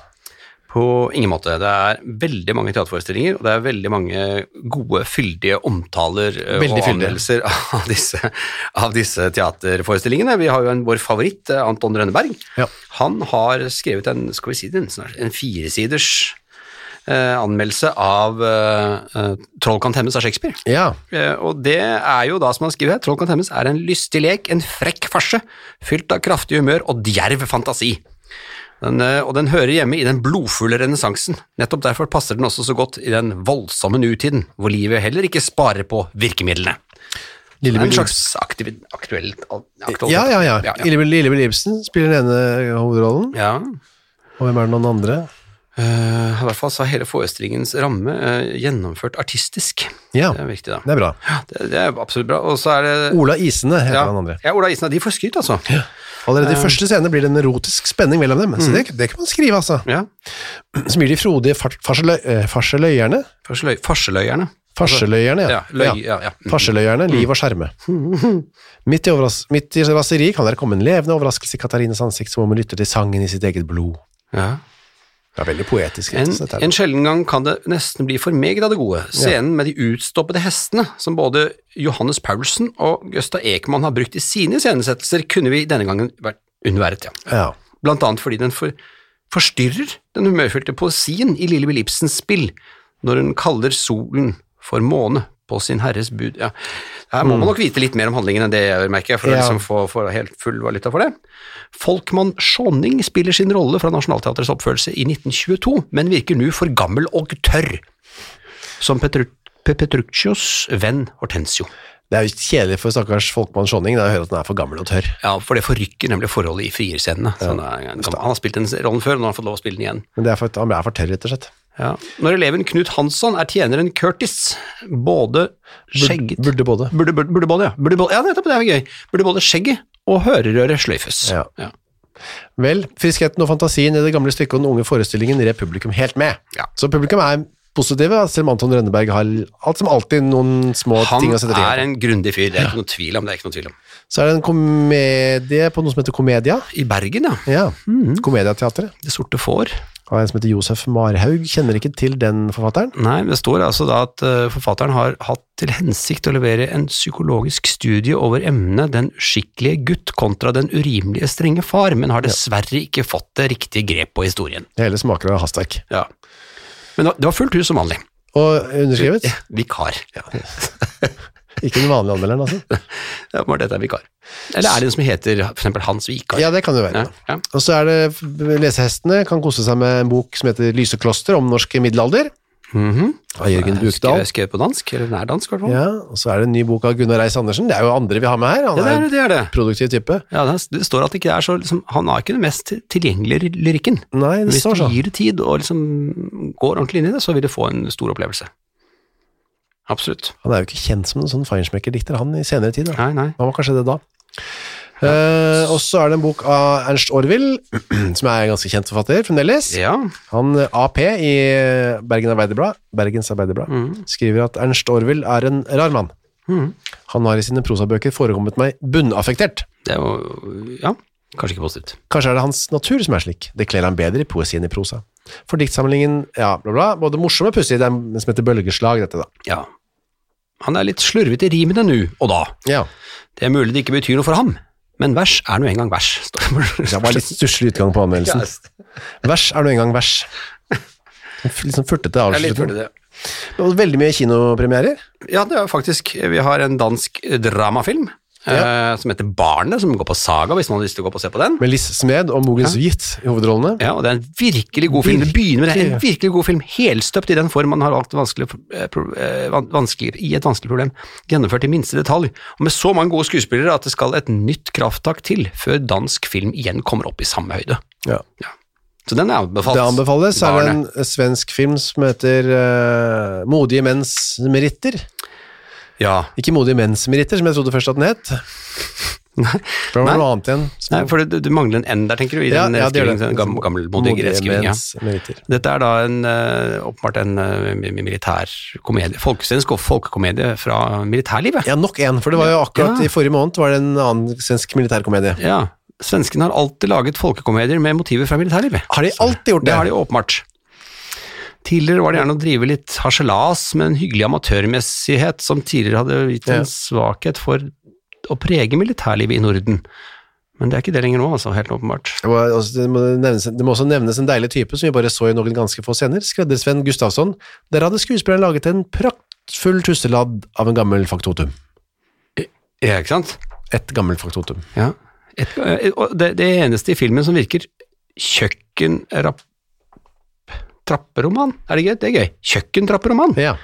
Speaker 1: På ingen måte. Det er veldig mange teaterforestillinger, og det er veldig mange gode, fyldige omtaler eh,
Speaker 2: Veldig
Speaker 1: og anmeldelser av disse, av disse teaterforestillingene. Vi har jo en, vår favoritt, eh, Anton Rønneberg.
Speaker 2: Ja.
Speaker 1: Han har skrevet en, skal vi si det, en, firesiders eh, anmeldelse av eh, eh, Troll kan temmes av Shakespeare.
Speaker 2: Ja,
Speaker 1: Eh, Og det er jo da, som han skriver her, Troll kan temmes er en lystig lek, en frekk farse, fylt av kraftig humør og djerv fantasi. Den, eh, og den hører hjemme i den blodfulle renessansen. Nettopp derfor passer den også så godt i den voldsomme nutiden, hvor livet heller ikke sparer på virkemidlene.
Speaker 2: Lille
Speaker 1: en slags aktiv, aktuell, aktualitet.
Speaker 2: ja, ja. ja.
Speaker 1: ja, ja.
Speaker 2: Lille Bill- Lille Bill Ibsen spiller den ene hovedrollen,
Speaker 1: Ja.
Speaker 2: og hvem er den andre?
Speaker 1: Uh, I hvert fall så er hele forestillingens ramme uh, gjennomført artistisk.
Speaker 2: Ja,
Speaker 1: Det er viktig, da.
Speaker 2: det er bra.
Speaker 1: Det, det er absolutt bra. Og så er det
Speaker 2: Ola Isene heter
Speaker 1: ja,
Speaker 2: han andre.
Speaker 1: ja, Ola Isene. de får skryt, altså.
Speaker 2: Allerede i første scene blir det en erotisk spenning mellom dem, så det, det kan man skrive, altså.
Speaker 1: Ja.
Speaker 2: Som gir de frodige eh, farseløyerne.
Speaker 1: Farseløyerne.
Speaker 2: Farseløyerne, ja.
Speaker 1: Ja, ja, ja. Mm.
Speaker 2: Farseløyerne, liv og skjerme. Midt i, overras midt i raseriet kan dere komme en levende overraskelse i Katarines ansikt som om hun lytter til sangen i sitt eget blod.
Speaker 1: Ja.
Speaker 2: Det er veldig poetisk.
Speaker 1: En, en sjelden gang kan det nesten bli for meget av det gode. Scenen med de utstoppede hestene, som både Johannes Paulsen og Gøsta Ekman har brukt i sine iscenesettelser, kunne vi denne gangen vært unnværet, ja.
Speaker 2: Ja.
Speaker 1: Blant annet fordi den for, forstyrrer den humørfylte poesien i Lille Bill Ibsens spill, når hun kaller solen for måne på sin herres bud. Ja. Her må man nok vite litt mer om handlingen enn det jeg gjør, merker jeg, for å liksom få, få helt full valuta for det. Folkmann Schonning spiller sin rolle fra Nationaltheatrets oppførelse i 1922, men virker nå for gammel og tørr, som Petru Petruccios venn Hortensio.
Speaker 2: Det er jo kjedelig for stakkars Folkmann Skjonning da, å høre at han er for gammel og tørr.
Speaker 1: Ja, for det forrykker nemlig forholdet i frierscenene. Ja. han, han har spilt den rollen før, nå har han fått lov å spille den igjen.
Speaker 2: Men det er for, han er for tørr, rett og slett.
Speaker 1: Ja. Når eleven Knut Hansson er tjeneren Curtis, både skjegget
Speaker 2: Burde både.
Speaker 1: Burde, burde, burde både, ja. Burde både, ja, nettopp, det er gøy. Burde både skjegget og hørerøret sløyfes.
Speaker 2: Ja.
Speaker 1: Ja.
Speaker 2: Vel, friskheten og fantasien i det gamle stykket og den unge forestillingen rer publikum helt med.
Speaker 1: Ja.
Speaker 2: Så publikum er positive, selv om Anton Rønneberg har alt som alltid noen små
Speaker 1: Han
Speaker 2: ting å sette
Speaker 1: til.
Speaker 2: fingeren på.
Speaker 1: en grundig fyr, det er ikke noe tvil om. det er ikke noe tvil om.
Speaker 2: Så er det en komedie på noe som heter Komedia.
Speaker 1: I Bergen, ja.
Speaker 2: Ja,
Speaker 1: Mhm.
Speaker 2: Komediateatret.
Speaker 1: Det sorte får.
Speaker 2: Av en som heter Josef Marhaug. Kjenner ikke til den forfatteren.
Speaker 1: Nei, det står altså da at eh, forfatteren har hatt til hensikt å levere en psykologisk studie over emnet den uskikkelige gutt kontra den urimelige strenge far, men har dessverre ikke fått det riktige grep på historien.
Speaker 2: Det hele smaker av hastverk.
Speaker 1: Ja. Men det var- fullt hus som vanlig.
Speaker 2: Og underskrevet?
Speaker 1: Vikar.
Speaker 2: Ikke den vanlige anmelderen, altså.
Speaker 1: Ja, bare dette er vikar. Eller er det en som heter eksempel Hans Vikar?
Speaker 2: Ja, det kan det være.
Speaker 1: Ja, ja.
Speaker 2: Og så er det lesehestene kan kose seg med en bok som heter Lysekloster om norsk middelalder,
Speaker 1: Mhm.
Speaker 2: av Jørgen Bukdal.
Speaker 1: Skrevet på dansk, eller nær dansk i hvert fall.
Speaker 2: Ja, og så er det en ny bok av Gunnar Reis Andersen. Det er jo andre vi har med her. Han
Speaker 1: Ja, det
Speaker 2: er
Speaker 1: det. er det.
Speaker 2: produktiv type.
Speaker 1: Ja, det, står at det ikke er så liksom, Han har ikke den mest tilgjengelige lyrikken.
Speaker 2: Nei, det
Speaker 1: Hvis
Speaker 2: står
Speaker 1: du
Speaker 2: sånn.
Speaker 1: gir det tid og liksom går ordentlig inn i det, så vil du få en stor opplevelse. Absolutt.
Speaker 2: Han er jo ikke kjent som en sånn feinschmecker-dikter, han, i senere tid. Da.
Speaker 1: Nei, nei.
Speaker 2: Han var kanskje det da. Eh, og så er det en bok av Ernst Orville, som er en ganske kjent forfatter fremdeles.
Speaker 1: Ja.
Speaker 2: Han eh, AP i Bergen Arbeiderblad, Bergens Arbeiderblad
Speaker 1: Mm.
Speaker 2: skriver at Ernst Orville er en rar mann.
Speaker 1: Mm.
Speaker 2: Han har i sine prosabøker forekommet meg bunnaffektert.
Speaker 1: Det jo Ja, kanskje ikke positivt.
Speaker 2: Kanskje er det hans natur som er slik. Det kler han bedre i poesien i prosa. For diktsamlingen, ja, bla bla, både morsom og pussig, det er en som heter Bølgeslag, dette da.
Speaker 1: Ja. Han er litt slurvete i rimene nå og da.
Speaker 2: Ja,
Speaker 1: Det er mulig det ikke betyr noe for ham, men vers er nå engang vers. står det.
Speaker 2: var litt stusslig utgang på anmeldelsen. Vers er nå engang vers. Litt sånn furtete avslutning. Veldig mye kinopremierer.
Speaker 1: Ja, det er faktisk Vi har en dansk dramafilm eh, som heter Barnet, som går på Saga, hvis man har lyst til å gå på og se på den.
Speaker 2: Med Liss Smed og Mogens Wieth i hovedrollene.
Speaker 1: Ja, og det er en virkelig god film. Det begynner med det. En virkelig god film, helstøpt i den form man har valgt vanskelig, eh, eh, van- vanskelig, i et vanskelig problem, gjennomført i minste detalj, og med så mange gode skuespillere at det skal et nytt krafttak til før dansk film igjen kommer opp i samme høyde.
Speaker 2: Ja.
Speaker 1: Så den er anbefalt.
Speaker 2: Det anbefales. Er det en svensk film som heter uh, Modige menns meritter.
Speaker 1: Ja,
Speaker 2: Ikke Modige menns meritter, som jeg trodde først at den het.
Speaker 1: Nei.
Speaker 2: Det var noe annet igjen.
Speaker 1: Nei, for det, du mangler en N der, tenker du, i
Speaker 2: Ja,
Speaker 1: den
Speaker 2: ja,
Speaker 1: den gammel, gammelmodige
Speaker 2: Modige
Speaker 1: reskrivingen. Ja. Dette er da en, eh, åpenbart en eh, mi- mi- militær komedie, folkesvensk og folkekomedie fra militærlivet.
Speaker 2: Ja, nok en, for det var jo akkurat
Speaker 1: Ja.
Speaker 2: i forrige måned var det en annen svensk militærkomedie.
Speaker 1: Ja, svenskene har alltid laget folkekomedier med motiver fra militærlivet.
Speaker 2: Har de alltid gjort det?
Speaker 1: Det har de åpenbart. Tidligere var det gjerne å drive litt harselas med en hyggelig amatørmessighet som tidligere hadde gitt en svakhet for å prege militærlivet i Norden. Men det er ikke det lenger nå, altså, helt åpenbart.
Speaker 2: Det, må, også, det, må nevnes, det må også nevnes en deilig type som vi bare så i noen ganske få scener. Skreddersvenn Gustavsson. Der hadde skuespilleren laget en praktfull tusseladd av en gammel faktotum.
Speaker 1: Ja, ikke sant?
Speaker 2: Et gammelt faktotum.
Speaker 1: Ja. Et, eh, det, det eneste i filmen som virker kjøkkenrapp... Trapperoman, er det gøy? Det er gøy. Kjøkkentrapperoman.
Speaker 2: Ja.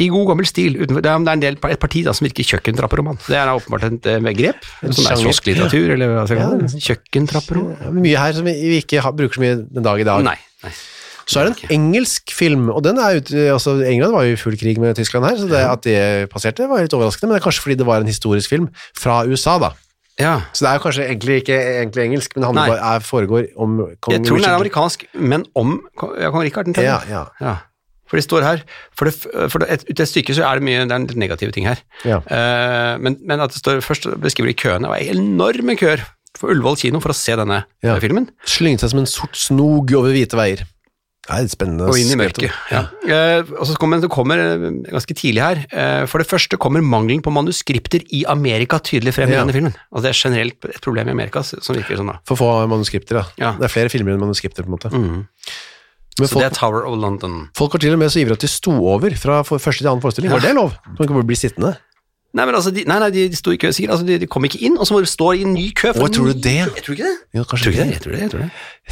Speaker 1: I god gammel stil. Utenfor, det er, en del, et parti da, som virker kjøkkentrapperoman. Det er da åpenbart et grep begrep, som er
Speaker 2: sjanger.
Speaker 1: ja. eller hva skal jeg kalle det? Kjøkkentrapperoman?
Speaker 2: Mye her som vi, vi ikke har, bruker så mye den dag i dag.
Speaker 1: Nei. nei.
Speaker 2: Så er det en engelsk film, og den er ute, altså England var jo i full krig med Tyskland her, så det, at det passerte var litt overraskende, men det er kanskje fordi det var en historisk film fra USA da.
Speaker 1: Ja.
Speaker 2: Så det er jo kanskje egentlig ikke egentlig engelsk, men det handler bare, er, foregår om kong
Speaker 1: Jeg tror den er amerikansk, men om ja, kong Richard.
Speaker 2: Ja, ja.
Speaker 1: Ja. For det står her, for, det, for det, et, et stykke så er det mye det er negative ting her.
Speaker 2: Ja.
Speaker 1: Uh, men, men at det står, først beskriver de køene, det var enorme køer for Ullevål kino for å se denne
Speaker 2: Ja.
Speaker 1: filmen.
Speaker 2: Slynget seg som en sort snog over hvite veier. Er spennende.
Speaker 1: Og inn i mørket. Ja. Eh, og så kommer det kommer eh, ganske tidlig her. Eh, for det første kommer mangelen på manuskripter i Amerika tydelig frem i
Speaker 2: Ja.
Speaker 1: denne filmen. Altså det er generelt et problem i Amerika som virker sånn da.
Speaker 2: For få manuskripter, da.
Speaker 1: Ja.
Speaker 2: Det er flere filmer enn manuskripter, på en måte. Men
Speaker 1: Så
Speaker 2: folk,
Speaker 1: det er Tower of London.
Speaker 2: folk var til og med så ivrige at de sto over fra første til annen forestilling. Var det lov? Man kan bare bli sittende.
Speaker 1: Nei, men altså, de, nei, nei, de, de sto i kø sikkert. Altså, de, de kom ikke inn, og så må de stå i en ny kø. for
Speaker 2: Å, tror du det?
Speaker 1: Jeg tror ikke det.
Speaker 2: Ja, kanskje
Speaker 1: tror ikke det. Jeg tror det, jeg tror det.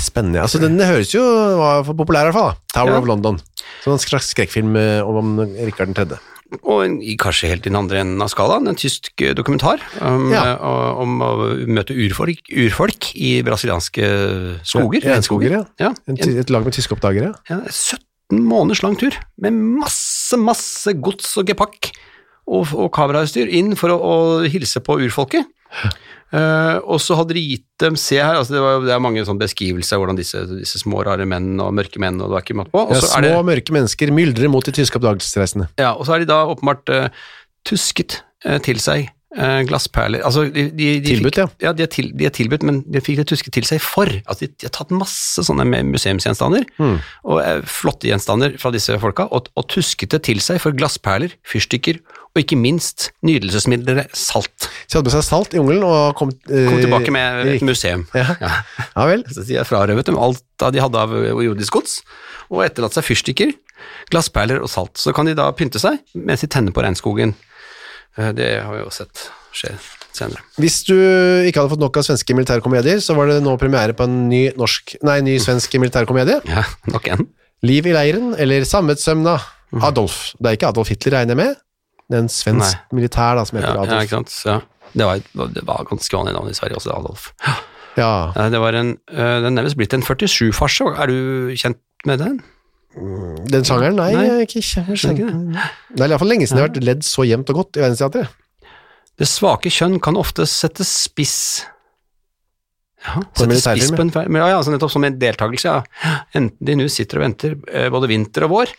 Speaker 2: Spennende. Altså, den høres jo var for populær, i hvert fall. da. Tower
Speaker 1: Ja.
Speaker 2: of London. Som en slags skrekkfilm eh, om Rikard 3.
Speaker 1: Og kanskje helt i den andre enden av skalaen, en tysk eh, dokumentar om,
Speaker 2: Ja.
Speaker 1: eh, om å møte urfolk, urfolk i brasilianske skoger.
Speaker 2: Ja, regnskoger, ja.
Speaker 1: ja.
Speaker 2: En,
Speaker 1: En,
Speaker 2: et lag med tyske oppdagere.
Speaker 1: ja, 17 måneders lang tur, med masse, masse gods og gepakk og, og kamerautstyr inn for å, å hilse på urfolket. Uh, og så hadde de gitt dem Se her, altså det, var, det er mange sånne beskrivelser av hvordan disse, disse små, rare menn og mørke menn og det var ikke måte på.
Speaker 2: Ja, små,
Speaker 1: er det,
Speaker 2: mørke mennesker myldrer mot de tyske oppdagelsesreisende.
Speaker 1: ja, og så har de da åpenbart uh, tusket uh, til seg glassperler altså, de, de, de
Speaker 2: Tilbudt,
Speaker 1: ja. ja. de, er til, de er tilbudt, men de fikk det tusket til seg for. Altså, de, har tatt masse sånne med museumsgjenstander,
Speaker 2: Mm.
Speaker 1: og flotte gjenstander fra disse folka, og, og tusket det til seg for glassperler, fyrstikker, og ikke minst nydelsesmiddelet salt.
Speaker 2: Så de hadde med seg salt i jungelen og kom, eh,
Speaker 1: Kom tilbake med et museum.
Speaker 2: Ja.
Speaker 1: Ja.
Speaker 2: ja vel.
Speaker 1: Så de frarøvet dem alt de hadde av jordisk gods, og etterlatt seg fyrstikker, glassperler og salt. Så kan de da pynte seg mens de tenner på regnskogen. Eh, Det har vi jo sett skje senere.
Speaker 2: Hvis du ikke hadde fått nok av svenske militærkomedier, så var det nå premiere på en ny, norsk, nei, ny svensk militærkomedie.
Speaker 1: Ja, nok en.
Speaker 2: Liv i leiren, eller Sammetsømna
Speaker 1: Mhm.
Speaker 2: Adolf. Det er ikke Adolf Hitler, regner jeg med. Det er en svensk militær da, som
Speaker 1: Ja,
Speaker 2: heter
Speaker 1: ja,
Speaker 2: Adolf.
Speaker 1: ikke sant. Ja. det, var, det var ganske vanlig navn i Sverige også, Adolf.
Speaker 2: Ja,
Speaker 1: Det var en, eh, den nærmest blitt en 47-farse. Er du kjent med den?
Speaker 2: Den sjangeren? Nei,
Speaker 1: Nei.
Speaker 2: ikke kjent.
Speaker 1: Det
Speaker 2: er i hvert fall lenge siden det har vært ledd så jevnt og godt i Verdensteatret.
Speaker 1: Det svake kjønn kan ofte sette spiss ja, sette spiss på en feil- ja, ja, altså nettopp som en deltakelse, ja. Enten de nå sitter og venter eh, både vinter og vår,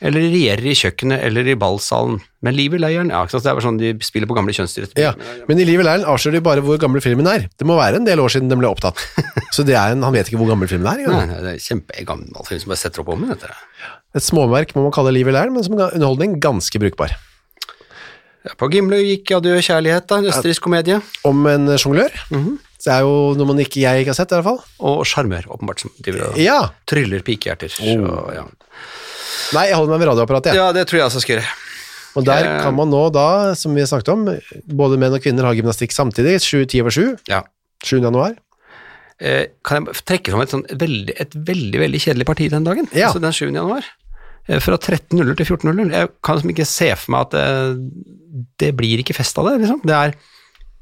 Speaker 1: eller regjerer i kjøkkenet eller i ballsalen. Men liv i leiren, ja, det er sånn de spiller på gamle kjønnsstereotyper.
Speaker 2: Ja, men i Liv i leiren avslører de bare hvor gammel filmen er. Det må være en del år siden den ble opptatt. Så det er en, han vet ikke hvor gammel filmen er.
Speaker 1: Nei, nei, det er kjempegammel film som bare setter opp om dette.
Speaker 2: Et småverk må man kalle Liv i leiren, men som underholdning ganske brukbar.
Speaker 1: Ja, på Gimle gikk Adjø kjærlighet, da, en østerriksk komedie.
Speaker 2: Om en sjonglør.
Speaker 1: Mm
Speaker 2: -hmm. det er jo noe man ikke, jeg ikke har sett, i hvert fall.
Speaker 1: Og sjarmør, åpenbart, som driver og
Speaker 2: Ja.
Speaker 1: tryller pikehjerter. Så, ja.
Speaker 2: Nei, jeg holder meg med radioapparatet, jeg.
Speaker 1: ja, det tror jeg også skal gjøre.
Speaker 2: Og der
Speaker 1: Eh.
Speaker 2: kan man nå da, som vi har snakket om, både menn og kvinner har gymnastikk samtidig, 7-10 over 7,
Speaker 1: Ja.
Speaker 2: 7. januar.
Speaker 1: Eh, kan jeg trekke fram et, sånn veldig, et veldig veldig kjedelig parti den dagen?
Speaker 2: Ja.
Speaker 1: Altså den 7. januar. Eh, Fra 13.00 til 14.00. Jeg kan liksom ikke se for meg at det, det blir ikke fest av det. Liksom. Det er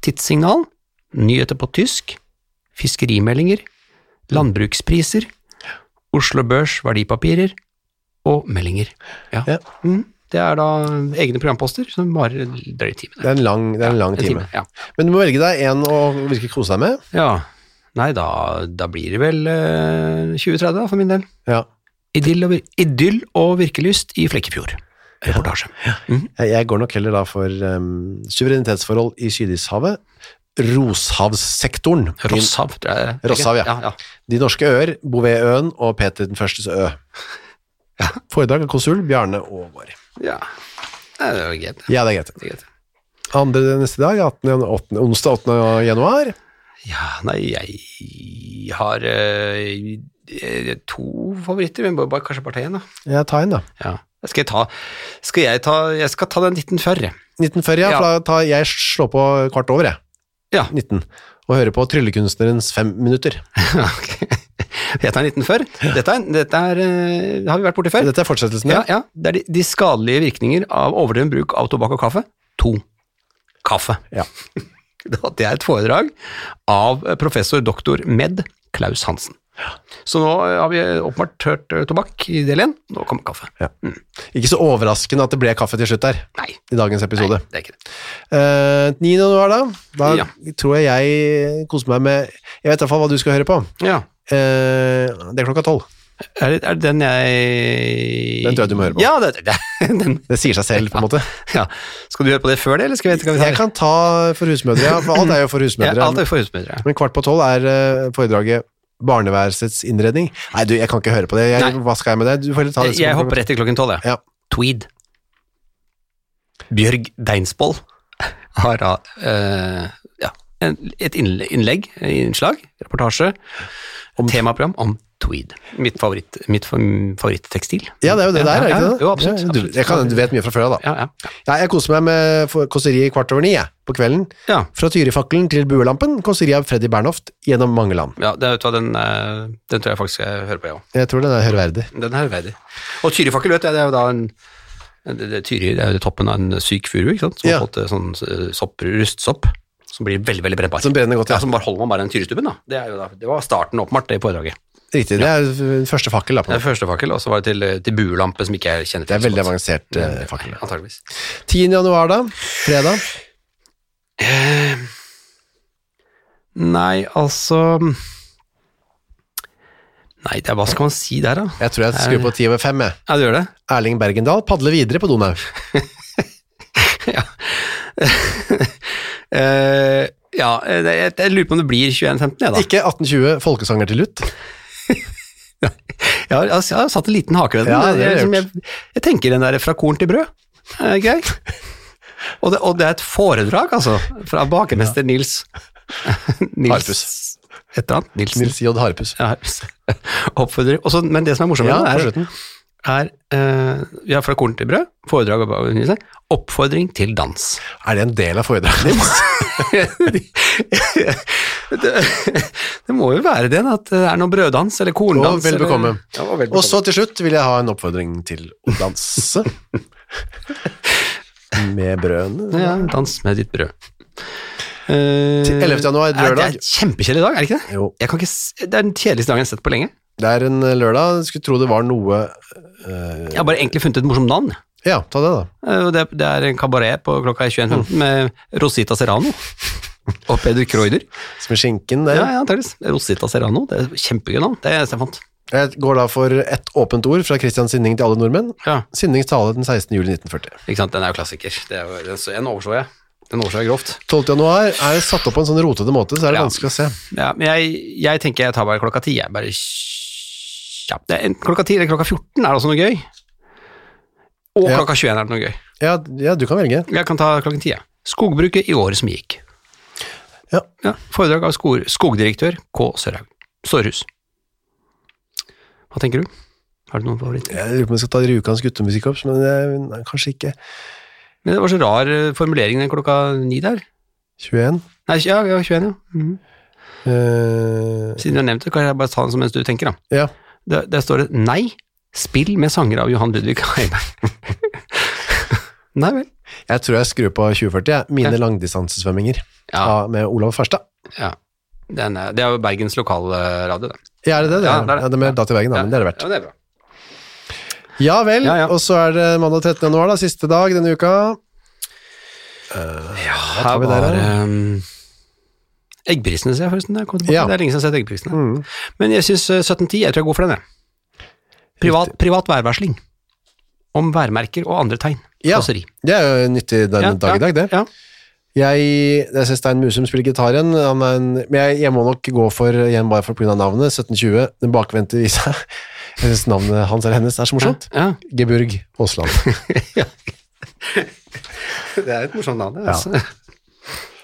Speaker 1: tidssignal, nyheter på tysk, fiskerimeldinger, landbrukspriser, Oslo Børs verdipapirer og meldinger. Ja.
Speaker 2: Ja.
Speaker 1: Mm, det er da egne programposter som varer drøyt time.
Speaker 2: Det er en lang, det er en lang
Speaker 1: En
Speaker 2: time.
Speaker 1: Ja.
Speaker 2: Men du må velge deg en å virkelig kose deg med.
Speaker 1: ja. Nei, da, da blir det vel eh, 2030 da, for min del.
Speaker 2: Ja.
Speaker 1: Idyll og, idyll og virkelyst i Flekkefjord. Reportasje. Mhm.
Speaker 2: Jeg, jeg går nok heller da for um, suverenitetsforhold i Sydishavet, Roshavssektoren.
Speaker 1: Rosshav, tror jeg.
Speaker 2: Rosshav, ja.
Speaker 1: ja, ja.
Speaker 2: de norske øer, Bouvetøen og Peter den førstes ø.
Speaker 1: Ja.
Speaker 2: Foredrag av konsul Bjarne Aagaard.
Speaker 1: ja. Nei, det var greit.
Speaker 2: Ja, det er greit.
Speaker 1: Det er greit.
Speaker 2: Andre neste dag, 18, 8, onsdag 8. januar.
Speaker 1: Ja, nei, jeg har eh, to favoritter, men bare, kanskje bare ta én, da.
Speaker 2: Ja, ta en, da.
Speaker 1: Ja. Skal jeg ta Skal jeg ta Jeg skal ta den 1940.
Speaker 2: 1940, ja,
Speaker 1: Ja.
Speaker 2: for da tar jeg slår på kvart over, jeg.
Speaker 1: Ja.
Speaker 2: 19. Og hører på Tryllekunstnerens fem minutter.
Speaker 1: Ok. Jeg tar 1940. Dette, er, dette er, eh, har vi vært borti før.
Speaker 2: Dette er fortsettelsen,
Speaker 1: Ja, ja. Det er de, de skadelige virkninger av overdreven bruk av tobakk og kaffe. To. Kaffe.
Speaker 2: Ja.
Speaker 1: Det er et foredrag av professor doktor med Klaus Hansen. Så nå har vi åpenbart hørt eh, tobakk i del én, nå kommer kaffe.
Speaker 2: Ja. Ikke så overraskende at det ble kaffe til slutt der,
Speaker 1: Nei,
Speaker 2: i dagens episode.
Speaker 1: nei, det er ikke det.
Speaker 2: Uh, 9. januar, da. Da
Speaker 1: Ja.
Speaker 2: tror jeg jeg koser meg med Jeg vet i hvert fall hva du skal høre på.
Speaker 1: Ja.
Speaker 2: Eh, det er klokka tolv.
Speaker 1: Er det, er det den jeg
Speaker 2: Den tror jeg du må høre på.
Speaker 1: Ja, det, det,
Speaker 2: Det sier seg selv, på en måte.
Speaker 1: ja. Skal du høre på det før det, eller skal vi, skal vi
Speaker 2: Jeg kan ta for husmødre, ja. For alt er jo for
Speaker 1: Ja,
Speaker 2: husmødre.
Speaker 1: alt er for husmødre.
Speaker 2: Men kvart på tolv er eh, foredraget Barneværelsets innredning. Nei, du, jeg kan ikke høre på det. Jeg,
Speaker 1: Nei.
Speaker 2: hva skal jeg med det? Du får ta det
Speaker 1: Jeg, hopper rett til klokken tolv, jeg.
Speaker 2: Ja.
Speaker 1: Tweed. Bjørg Deinsboll har ja, en, et innle- innlegg, innslag, reportasje, om temaprogram om tweed. Mitt, favoritt, mitt fa- favoritttekstil.
Speaker 2: Ja, det er jo det der, er
Speaker 1: ja,
Speaker 2: ikke
Speaker 1: ja.
Speaker 2: det?
Speaker 1: Jo, absolutt.
Speaker 2: Ja, du, jeg kan, du vet mye fra før av, da.
Speaker 1: Ja, ja,
Speaker 2: Ja, jeg koser meg med kåseriet kåseri kvart over ni, jeg, på kvelden.
Speaker 1: ja.
Speaker 2: Fra Tyrifakkelen til Buelampen, kåseri av Freddy Bernhoft gjennom mange land.
Speaker 1: ja det, vet du den, eh, den tror jeg faktisk jeg hører på, jeg òg.
Speaker 2: Jeg tror den er høreverdig.
Speaker 1: Den er verdig. Og Tyrifakkel, vet jeg, det er jo da en Tyri det er jo toppen av en syk furu, ikke sant? som
Speaker 2: Ja.
Speaker 1: har fått eh, sånn eh, sopp, rustsopp, som blir veldig veldig brennbar.
Speaker 2: Som brenner godt,
Speaker 1: ja.
Speaker 2: ja.
Speaker 1: Som bare holder man bare den tyrestubben. da. Det, da. det var starten åpenbart, det foredraget.
Speaker 2: Riktig, det er den første fakkel, da. På.
Speaker 1: Det er første fakkel, og så var det til, til buelampe, som ikke jeg kjenner til.
Speaker 2: Det er veldig avansert uh, fakkel.
Speaker 1: Antageligvis.
Speaker 2: 10. januar, da. Fredag.
Speaker 1: Eh, nei, altså Nei, er, hva skal man si der, da?
Speaker 2: Jeg tror jeg skrur på 10 over 5, jeg.
Speaker 1: Ja, du gjør det?
Speaker 2: Erling Bergendal padler videre på Donau.
Speaker 1: ja. Eh, ja, jeg, jeg, jeg lurer på om det blir 21.15, jeg, da.
Speaker 2: Ikke 1820 folkesanger til lutt.
Speaker 1: Jeg har, jeg har satt en liten hake ved den.
Speaker 2: Ja, det
Speaker 1: jeg,
Speaker 2: jeg
Speaker 1: liksom, jeg, jeg tenker den der fra korn til brød. Er greit. Og det, og det er et foredrag, altså, fra bakermester Nils Nils
Speaker 2: Harpus.
Speaker 1: Et eller annet. Nilsen.
Speaker 2: Nils J. Harpus.
Speaker 1: Ja. Også, men det som er morsomt,
Speaker 2: Ja,
Speaker 1: det er, er eh, ja, fra korn til brød, foredrag og Nilsen, oppfordring til dans.
Speaker 2: Er det en del av foredraget ditt?
Speaker 1: det, det må jo være det, at det er noe brøddans eller korndans.
Speaker 2: Og vel bekomme.
Speaker 1: Ja, og
Speaker 2: Og så til slutt vil jeg ha en oppfordring til å danse. Med brødene.
Speaker 1: Ja, dans med ditt brød. Eh,
Speaker 2: Til 11. januar,
Speaker 1: ja,
Speaker 2: lørdag.
Speaker 1: Det er en kjempekjedelig dag, er det ikke det?
Speaker 2: Jo,
Speaker 1: ikke, det er den kjedeligste dagen jeg har sett på lenge.
Speaker 2: Det er en eh, lørdag. Jeg skulle tro det var noe uh,
Speaker 1: Jeg har bare egentlig funnet et morsomt navn.
Speaker 2: Ja, ta det, da.
Speaker 1: Uh, Det, det er en kabaret på klokka 21.15 med Rosita Serrano og Peder Kreuder.
Speaker 2: Som er skinken det.
Speaker 1: Ja, ja, antakeligvis. Rosita Serrano, det er kjempegøy navn. Det er eneste jeg fant.
Speaker 2: Jeg går da for ett åpent ord fra Christian Sinning til alle nordmenn.
Speaker 1: Ja,
Speaker 2: Sinnings tale den 16. juli 1940.
Speaker 1: ikke sant, den er jo klassiker. Det er jo, den, den overså jeg. Overså jeg grovt.
Speaker 2: 12. januar er satt opp på en sånn rotete måte, så er det
Speaker 1: Ja.
Speaker 2: vanskelig å se.
Speaker 1: Ja, men jeg, jeg tenker jeg tar bare klokka ti. Jeg bare ja, det er en, Klokka ti eller klokka 14 er det også noe gøy. Og
Speaker 2: Ja.
Speaker 1: klokka 21 er det noe gøy.
Speaker 2: Ja, ja, du kan velge.
Speaker 1: Jeg kan ta klokken ti. jeg. Skogbruket i året som gikk.
Speaker 2: Ja.
Speaker 1: foredrag av skog, skogdirektør K. Sørhaug. Sårhus. Hva tenker du? Har du noen favoritter?
Speaker 2: Jeg lurer på om jeg skal ta Rjukansk guttemusikkorps, men jeg, nei, kanskje ikke.
Speaker 1: Men det var så rar eh, formulering den klokka ni der.
Speaker 2: 21.
Speaker 1: Nei, ja, ja 21, ja. Mm.
Speaker 2: Uh,
Speaker 1: Siden du har nevnt det, kan jeg bare ta den som mens du tenker, da.
Speaker 2: ja.
Speaker 1: Der, der står det 'Nei, spill med sanger av Johan Ludvig Heiberg'. Nei vel.
Speaker 2: Jeg tror jeg skrur på 2040, jeg. Mine
Speaker 1: Ja.
Speaker 2: langdistansesvømminger
Speaker 1: Ja,
Speaker 2: ja. med Olav Farstad.
Speaker 1: ja. Den er, det er jo Bergens lokalradio, det.
Speaker 2: Ja, er det det? det,
Speaker 1: Ja,
Speaker 2: er,
Speaker 1: det er det.
Speaker 2: ja, det er med Data i Bergen, da, men det er det verdt.
Speaker 1: Ja, det er bra.
Speaker 2: Ja vel,
Speaker 1: Ja, ja.
Speaker 2: og så er det mandag 13. januar, da, siste dag denne uka.
Speaker 1: Her
Speaker 2: tar vi
Speaker 1: var
Speaker 2: der,
Speaker 1: um, Eggprisene, ser jeg forresten. Jeg.
Speaker 2: Ja.
Speaker 1: Det er lenge siden jeg har sett eggprisene.
Speaker 2: Mm.
Speaker 1: Men jeg syns 1710, jeg tror jeg går for den, jeg. Privat, privat værvarsling. Om værmerker og andre tegn.
Speaker 2: Ja.
Speaker 1: Kåseri.
Speaker 2: Det er jo nyttig den
Speaker 1: Ja,
Speaker 2: dag i dag, det.
Speaker 1: Ja.
Speaker 2: Jeg, jeg ser Stein Musum spiller gitar igjen, er men jeg, jeg må nok gå for, igjen bare for pga. navnet, 1720, den bakvendte visa. Jeg synes navnet hans eller hennes er så morsomt.
Speaker 1: Ja.
Speaker 2: Geburg Aasland.
Speaker 1: Det er et morsomt navn. det,
Speaker 2: Ja.
Speaker 1: Altså.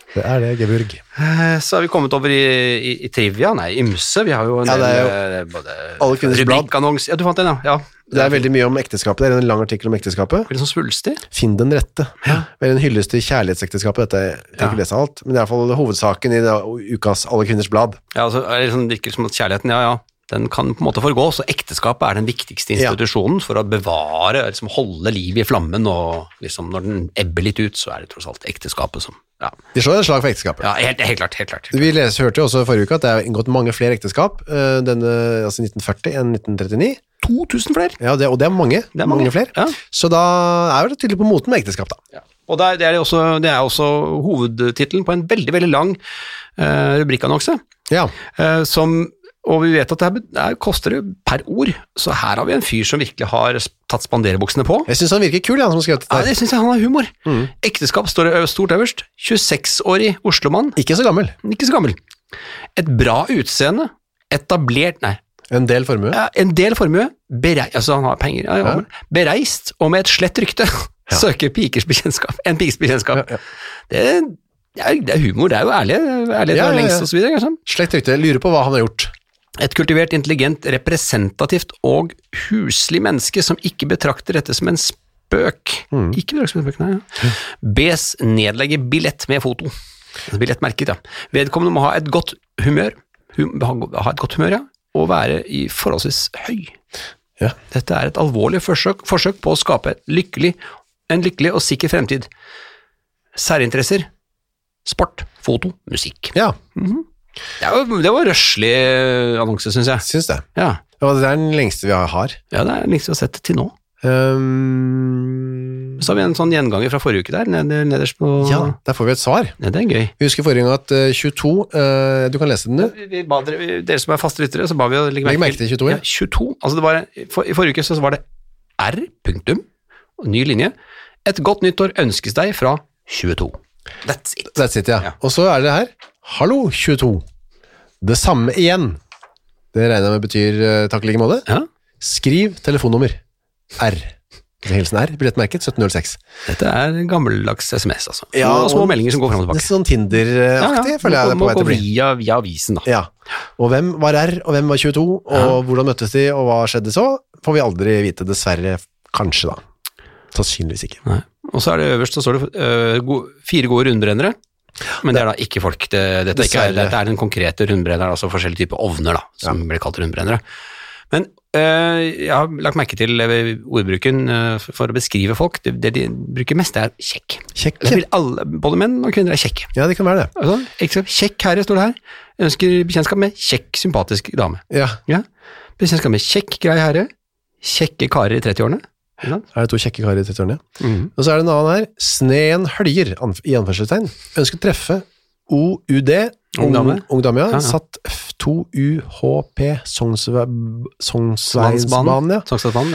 Speaker 2: Det er det, Geburg.
Speaker 1: Eh, Så har vi kommet over i, i, i trivia. Nei, ymse. Vi har jo en
Speaker 2: Ja, er
Speaker 1: del eh, både
Speaker 2: blad.
Speaker 1: Ja, du fant den, ja. ja.
Speaker 2: Det er veldig mye om ekteskapet, det er en lang artikkel om ekteskapet.
Speaker 1: veldig sånn svulstig.
Speaker 2: Finn den rette.
Speaker 1: Ja.
Speaker 2: Vel en hyllest til kjærlighetsekteskapet, dette, jeg ikke
Speaker 1: Ja.
Speaker 2: lese alt, men det er i hvert fall hovedsaken i det, ukas Alle kvinners blad.
Speaker 1: Ja, altså, er det sånn, det virker som at kjærligheten, ja, ja, den kan på en måte forgå, så ekteskapet er den viktigste
Speaker 2: Ja.
Speaker 1: institusjonen for å bevare, liksom holde livet i flammen, og liksom når den ebber litt ut, så er det tross alt ekteskapet som, ja,
Speaker 2: De slår et slag for ekteskapet.
Speaker 1: ja helt, helt klart, helt klart.
Speaker 2: Vi les, hørte jo også forrige uke at det er inngått mange flere ekteskap, eh, denne, altså 1940 enn 1939.
Speaker 1: 2000 flere!
Speaker 2: Ja, det, og det er mange.
Speaker 1: Det er
Speaker 2: mange.
Speaker 1: mange.
Speaker 2: flere.
Speaker 1: Ja.
Speaker 2: Så da er det tydelig på moten med ekteskap, da.
Speaker 1: Ja. Og det er, det, er også, det er også hovedtittelen på en veldig, veldig lang uh, rubrikkannonse,
Speaker 2: Ja,
Speaker 1: Uh, som og vi vet at det, her, koster det per ord, så her har vi en fyr som virkelig har tatt spanderebuksene på.
Speaker 2: jeg synes han virker kul, han som skrev dette.
Speaker 1: Ja, det syns jeg han har humor.
Speaker 2: Mm.
Speaker 1: Ekteskap står stort øverst. 26-årig Oslomann,
Speaker 2: Ikke så gammel.
Speaker 1: ikke så gammel. Et bra utseende, etablert Nei,
Speaker 2: En del formue.
Speaker 1: ja, en del formue, berei, altså han har penger, ja, ja, bereist og med et slett rykte. Søker pikers bekjentskap. En pikes bekjentskap. Det, det, er, det er humor, det er jo ærlig, ærlighet
Speaker 2: Ja,
Speaker 1: ja,
Speaker 2: ja,
Speaker 1: lengst videre. Slett?
Speaker 2: Slekt rykte. Lurer på hva han har gjort.
Speaker 1: Et kultivert, intelligent, representativt og huslig menneske som ikke betrakter dette som en spøk.
Speaker 2: Mm.
Speaker 1: Ikke betrakter som en spøk, nei. Ja. Bes nedlegge billett med foto. Billettmerket, ja. Vedkommende må ha et godt humør, hum, ha, et godt humør, ja, og være i forholdsvis høy.
Speaker 2: Ja.
Speaker 1: Dette er et alvorlig forsøk, forsøk på å skape lykkelig, en lykkelig og sikker fremtid. Særinteresser, sport, foto, musikk.
Speaker 2: Ja,
Speaker 1: Det var, det var røslig annonse, syns jeg.
Speaker 2: syns det.
Speaker 1: Ja.
Speaker 2: Det er den lengste vi har.
Speaker 1: Ja, det er den lengste vi har sett til nå.
Speaker 2: Um,
Speaker 1: Så har vi en sånn gjenganger fra forrige uke der, ned, nederst på
Speaker 2: ja, der får vi et svar.
Speaker 1: Ja, det er gøy.
Speaker 2: Vi husker forrige gang at uh, 22 uh, Du kan lese den, du.
Speaker 1: Vi, vi dere, dere som er faste lyttere, så ba vi å legge
Speaker 2: Legg merke til 22, ja.
Speaker 1: ja. 22. Altså det var, for, I forrige uke så var det R, punktum, ny linje. Et godt nyttår ønskes deg fra 22. That's it.
Speaker 2: That's it, ja.
Speaker 1: Ja.
Speaker 2: Og så er det her Hallo, 22. Det samme igjen. Det regner jeg med betyr uh, takk i like måte.
Speaker 1: Ja,
Speaker 2: Skriv telefonnummer. R. Hilsen R, billettmerket 1706.
Speaker 1: dette er gammeldags SMS, altså.
Speaker 2: Ja,
Speaker 1: og små meldinger som går fram og tilbake.
Speaker 2: Litt sånn Tinder-aktig, føler jeg det er på vei til å bli.
Speaker 1: via, via avisen, da.
Speaker 2: Ja. Og hvem var R, og hvem var 22, og hvordan møttes de, og hva skjedde så, får vi aldri vite, dessverre. Kanskje, da. Sannsynligvis ikke.
Speaker 1: Nei. Og så er det øverst så står det uh, fire gode rundbrennere. Men det er da ikke folk. Det, dette, er ikke,
Speaker 2: Dessverre.
Speaker 1: dette er den konkrete rundbrenneren, altså forskjellige typer ovner da, som blir kalt rundbrennere. Men øh, jeg har lagt merke til øh, ordbruken øh, for å beskrive folk. Det, det de bruker mest er kjekk.
Speaker 2: Kjekk.
Speaker 1: Alle, både menn og kvinner er kjekke.
Speaker 2: Ja, det kan være det.
Speaker 1: Altså, kjekk herre står det her. Jeg ønsker bekjentskap med kjekk, sympatisk dame.
Speaker 2: Ja.
Speaker 1: Ja. Bekjentskap med kjekk, grei herre. Kjekke karer i 30-årene.
Speaker 2: Er det to kjekke karer i 30-årene?
Speaker 1: Mm.
Speaker 2: Og så er det en annen her. Sneen høljer, anf i anførselstegn. Ønsket treffe OUD Ungdame. Ungdame, ja. Satt F2UHP Sognsvannsbanen. Ja.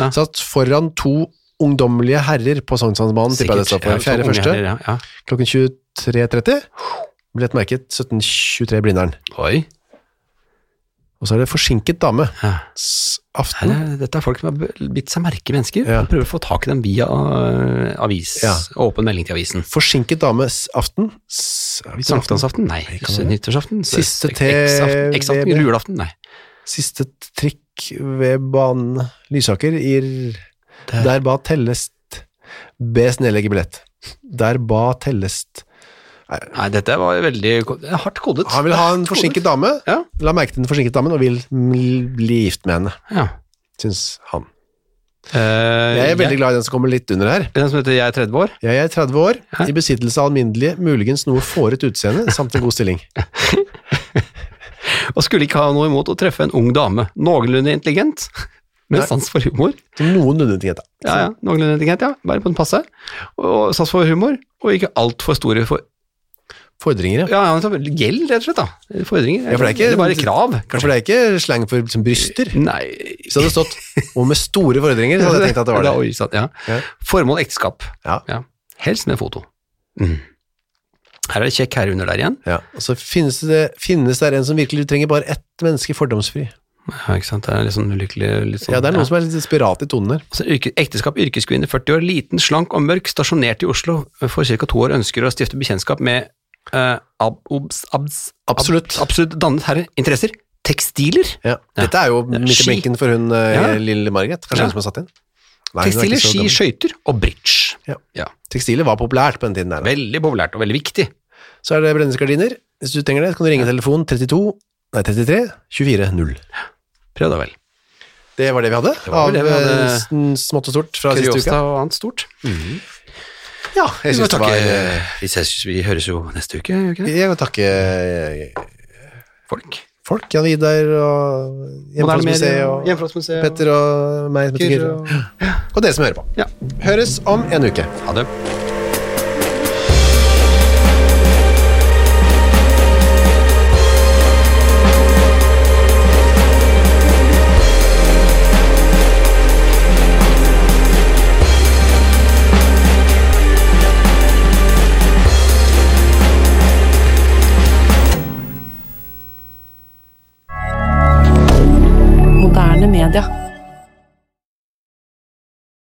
Speaker 1: Ja.
Speaker 2: Satt foran to ungdommelige herrer på Sognsvannsbanen, tipper jeg det står på. Fjerde første,
Speaker 1: herrer, ja.
Speaker 2: klokken 23.30. Billett merket 17.23 Blindern.
Speaker 1: Oi.
Speaker 2: Og så er det forsinket dame.
Speaker 1: Ja. Her
Speaker 2: Aften.
Speaker 1: er, dette er folk som har bitt seg merke i mennesker.
Speaker 2: Ja.
Speaker 1: og Prøver å få tak i dem via øh, avis.
Speaker 2: Ja.
Speaker 1: Åpen melding til avisen.
Speaker 2: Forsinket dame aften.
Speaker 1: Sankthansaften? Nei. Nyttårsaften?
Speaker 2: Siste
Speaker 1: X-aften? X-aften? Julaften? Nei.
Speaker 2: Siste trikk ved banen Lysaker gir
Speaker 1: Der.
Speaker 2: Der ba tellest Bes nedlegge billett. Der ba tellest
Speaker 1: Nei, dette var veldig hardt kodet.
Speaker 2: Han vil ha en forsinket dame.
Speaker 1: Ja.
Speaker 2: La merke til den forsinket damen og vil bli gift med henne,
Speaker 1: Ja.
Speaker 2: syns han.
Speaker 1: Uh,
Speaker 2: Jeg er veldig glad i den som kommer litt under her.
Speaker 1: Den som heter Jeg er 30 år.
Speaker 2: Jeg er 30 år,
Speaker 1: Hæ?
Speaker 2: i besittelse av alminnelig, muligens noe fåret utseende, samt en god stilling.
Speaker 1: Og skulle ikke ha noe imot å treffe en ung dame. Noenlunde intelligent, med
Speaker 2: Nei.
Speaker 1: sans for humor.
Speaker 2: Noenlunde intelligent, da.
Speaker 1: Ja, ja, noenlunde intelligent, ja. Bare på den passe. Og sans for humor, og ikke altfor store for...
Speaker 2: Fordringer, ja.
Speaker 1: Ja, ja, gjeld, rett og slett, da. Fordringer.
Speaker 2: Ja, for det er ikke-
Speaker 1: Eller bare krav,
Speaker 2: For det er ikke slang for liksom, bryster.
Speaker 1: Nei
Speaker 2: Hvis det hadde stått 'og med store fordringer', så hadde jeg tenkt at det var det.
Speaker 1: oi, sant, ja.
Speaker 2: Ja.
Speaker 1: Formål ekteskap.
Speaker 2: Ja.
Speaker 1: Helst med foto. Mm. Her er det kjekk herre under der igjen.
Speaker 2: Ja. Og så finnes det, finnes det en som virkelig trenger bare ett menneske fordomsfri.
Speaker 1: Ja, ikke sant. Det er litt sånn ulykkelig litt sånn,
Speaker 2: Ja, det er noen som er litt desperat i tonen der.
Speaker 1: Altså, yrke, ekteskap, yrkeskvinne, 40 år, liten, slank og mørk, stasjonert i Oslo, for ca. to år ønsker å stifte bekjentskap med eh, ab, obs, abs,
Speaker 2: Absolutt.
Speaker 1: Ab, absolutt dannet herre. Interesser? Tekstiler?
Speaker 2: Ja. Dette er jo midt i benken for hun eh,
Speaker 1: Ja.
Speaker 2: lille Margaret. Kanskje
Speaker 1: Ja.
Speaker 2: hun som har satt inn. Nei, er
Speaker 1: Tekstiler, ski, skøyter og bridge.
Speaker 2: Ja.
Speaker 1: Ja.
Speaker 2: Tekstiler var populært på den tiden der.
Speaker 1: Veldig populært og veldig viktig.
Speaker 2: Så er det brennesgardiner. Hvis du trenger det, kan du ringe telefon 32, nei 33 24 0.
Speaker 1: Prøv da vel.
Speaker 2: Det var det vi hadde
Speaker 1: var
Speaker 2: av
Speaker 1: det vi hadde.
Speaker 2: eh, smått og stort fra siste
Speaker 1: Kuriosa
Speaker 2: uke.
Speaker 1: og annet stort.
Speaker 2: Ja, jeg
Speaker 1: Vi,
Speaker 2: det var eh,
Speaker 1: vi, ses, vi høres jo neste uke, gjør vi ikke det?
Speaker 2: Jeg vil takke eh,
Speaker 1: Folk.
Speaker 2: folk, Jan Vidar og Hjemfallsmuseet og Petter og meg som heter
Speaker 1: Kyrre
Speaker 2: Kyrre.
Speaker 1: og-
Speaker 2: Og dere som hører på.
Speaker 1: Ja.
Speaker 2: Høres om en uke.
Speaker 1: Ha det.
Speaker 3: Moderne media.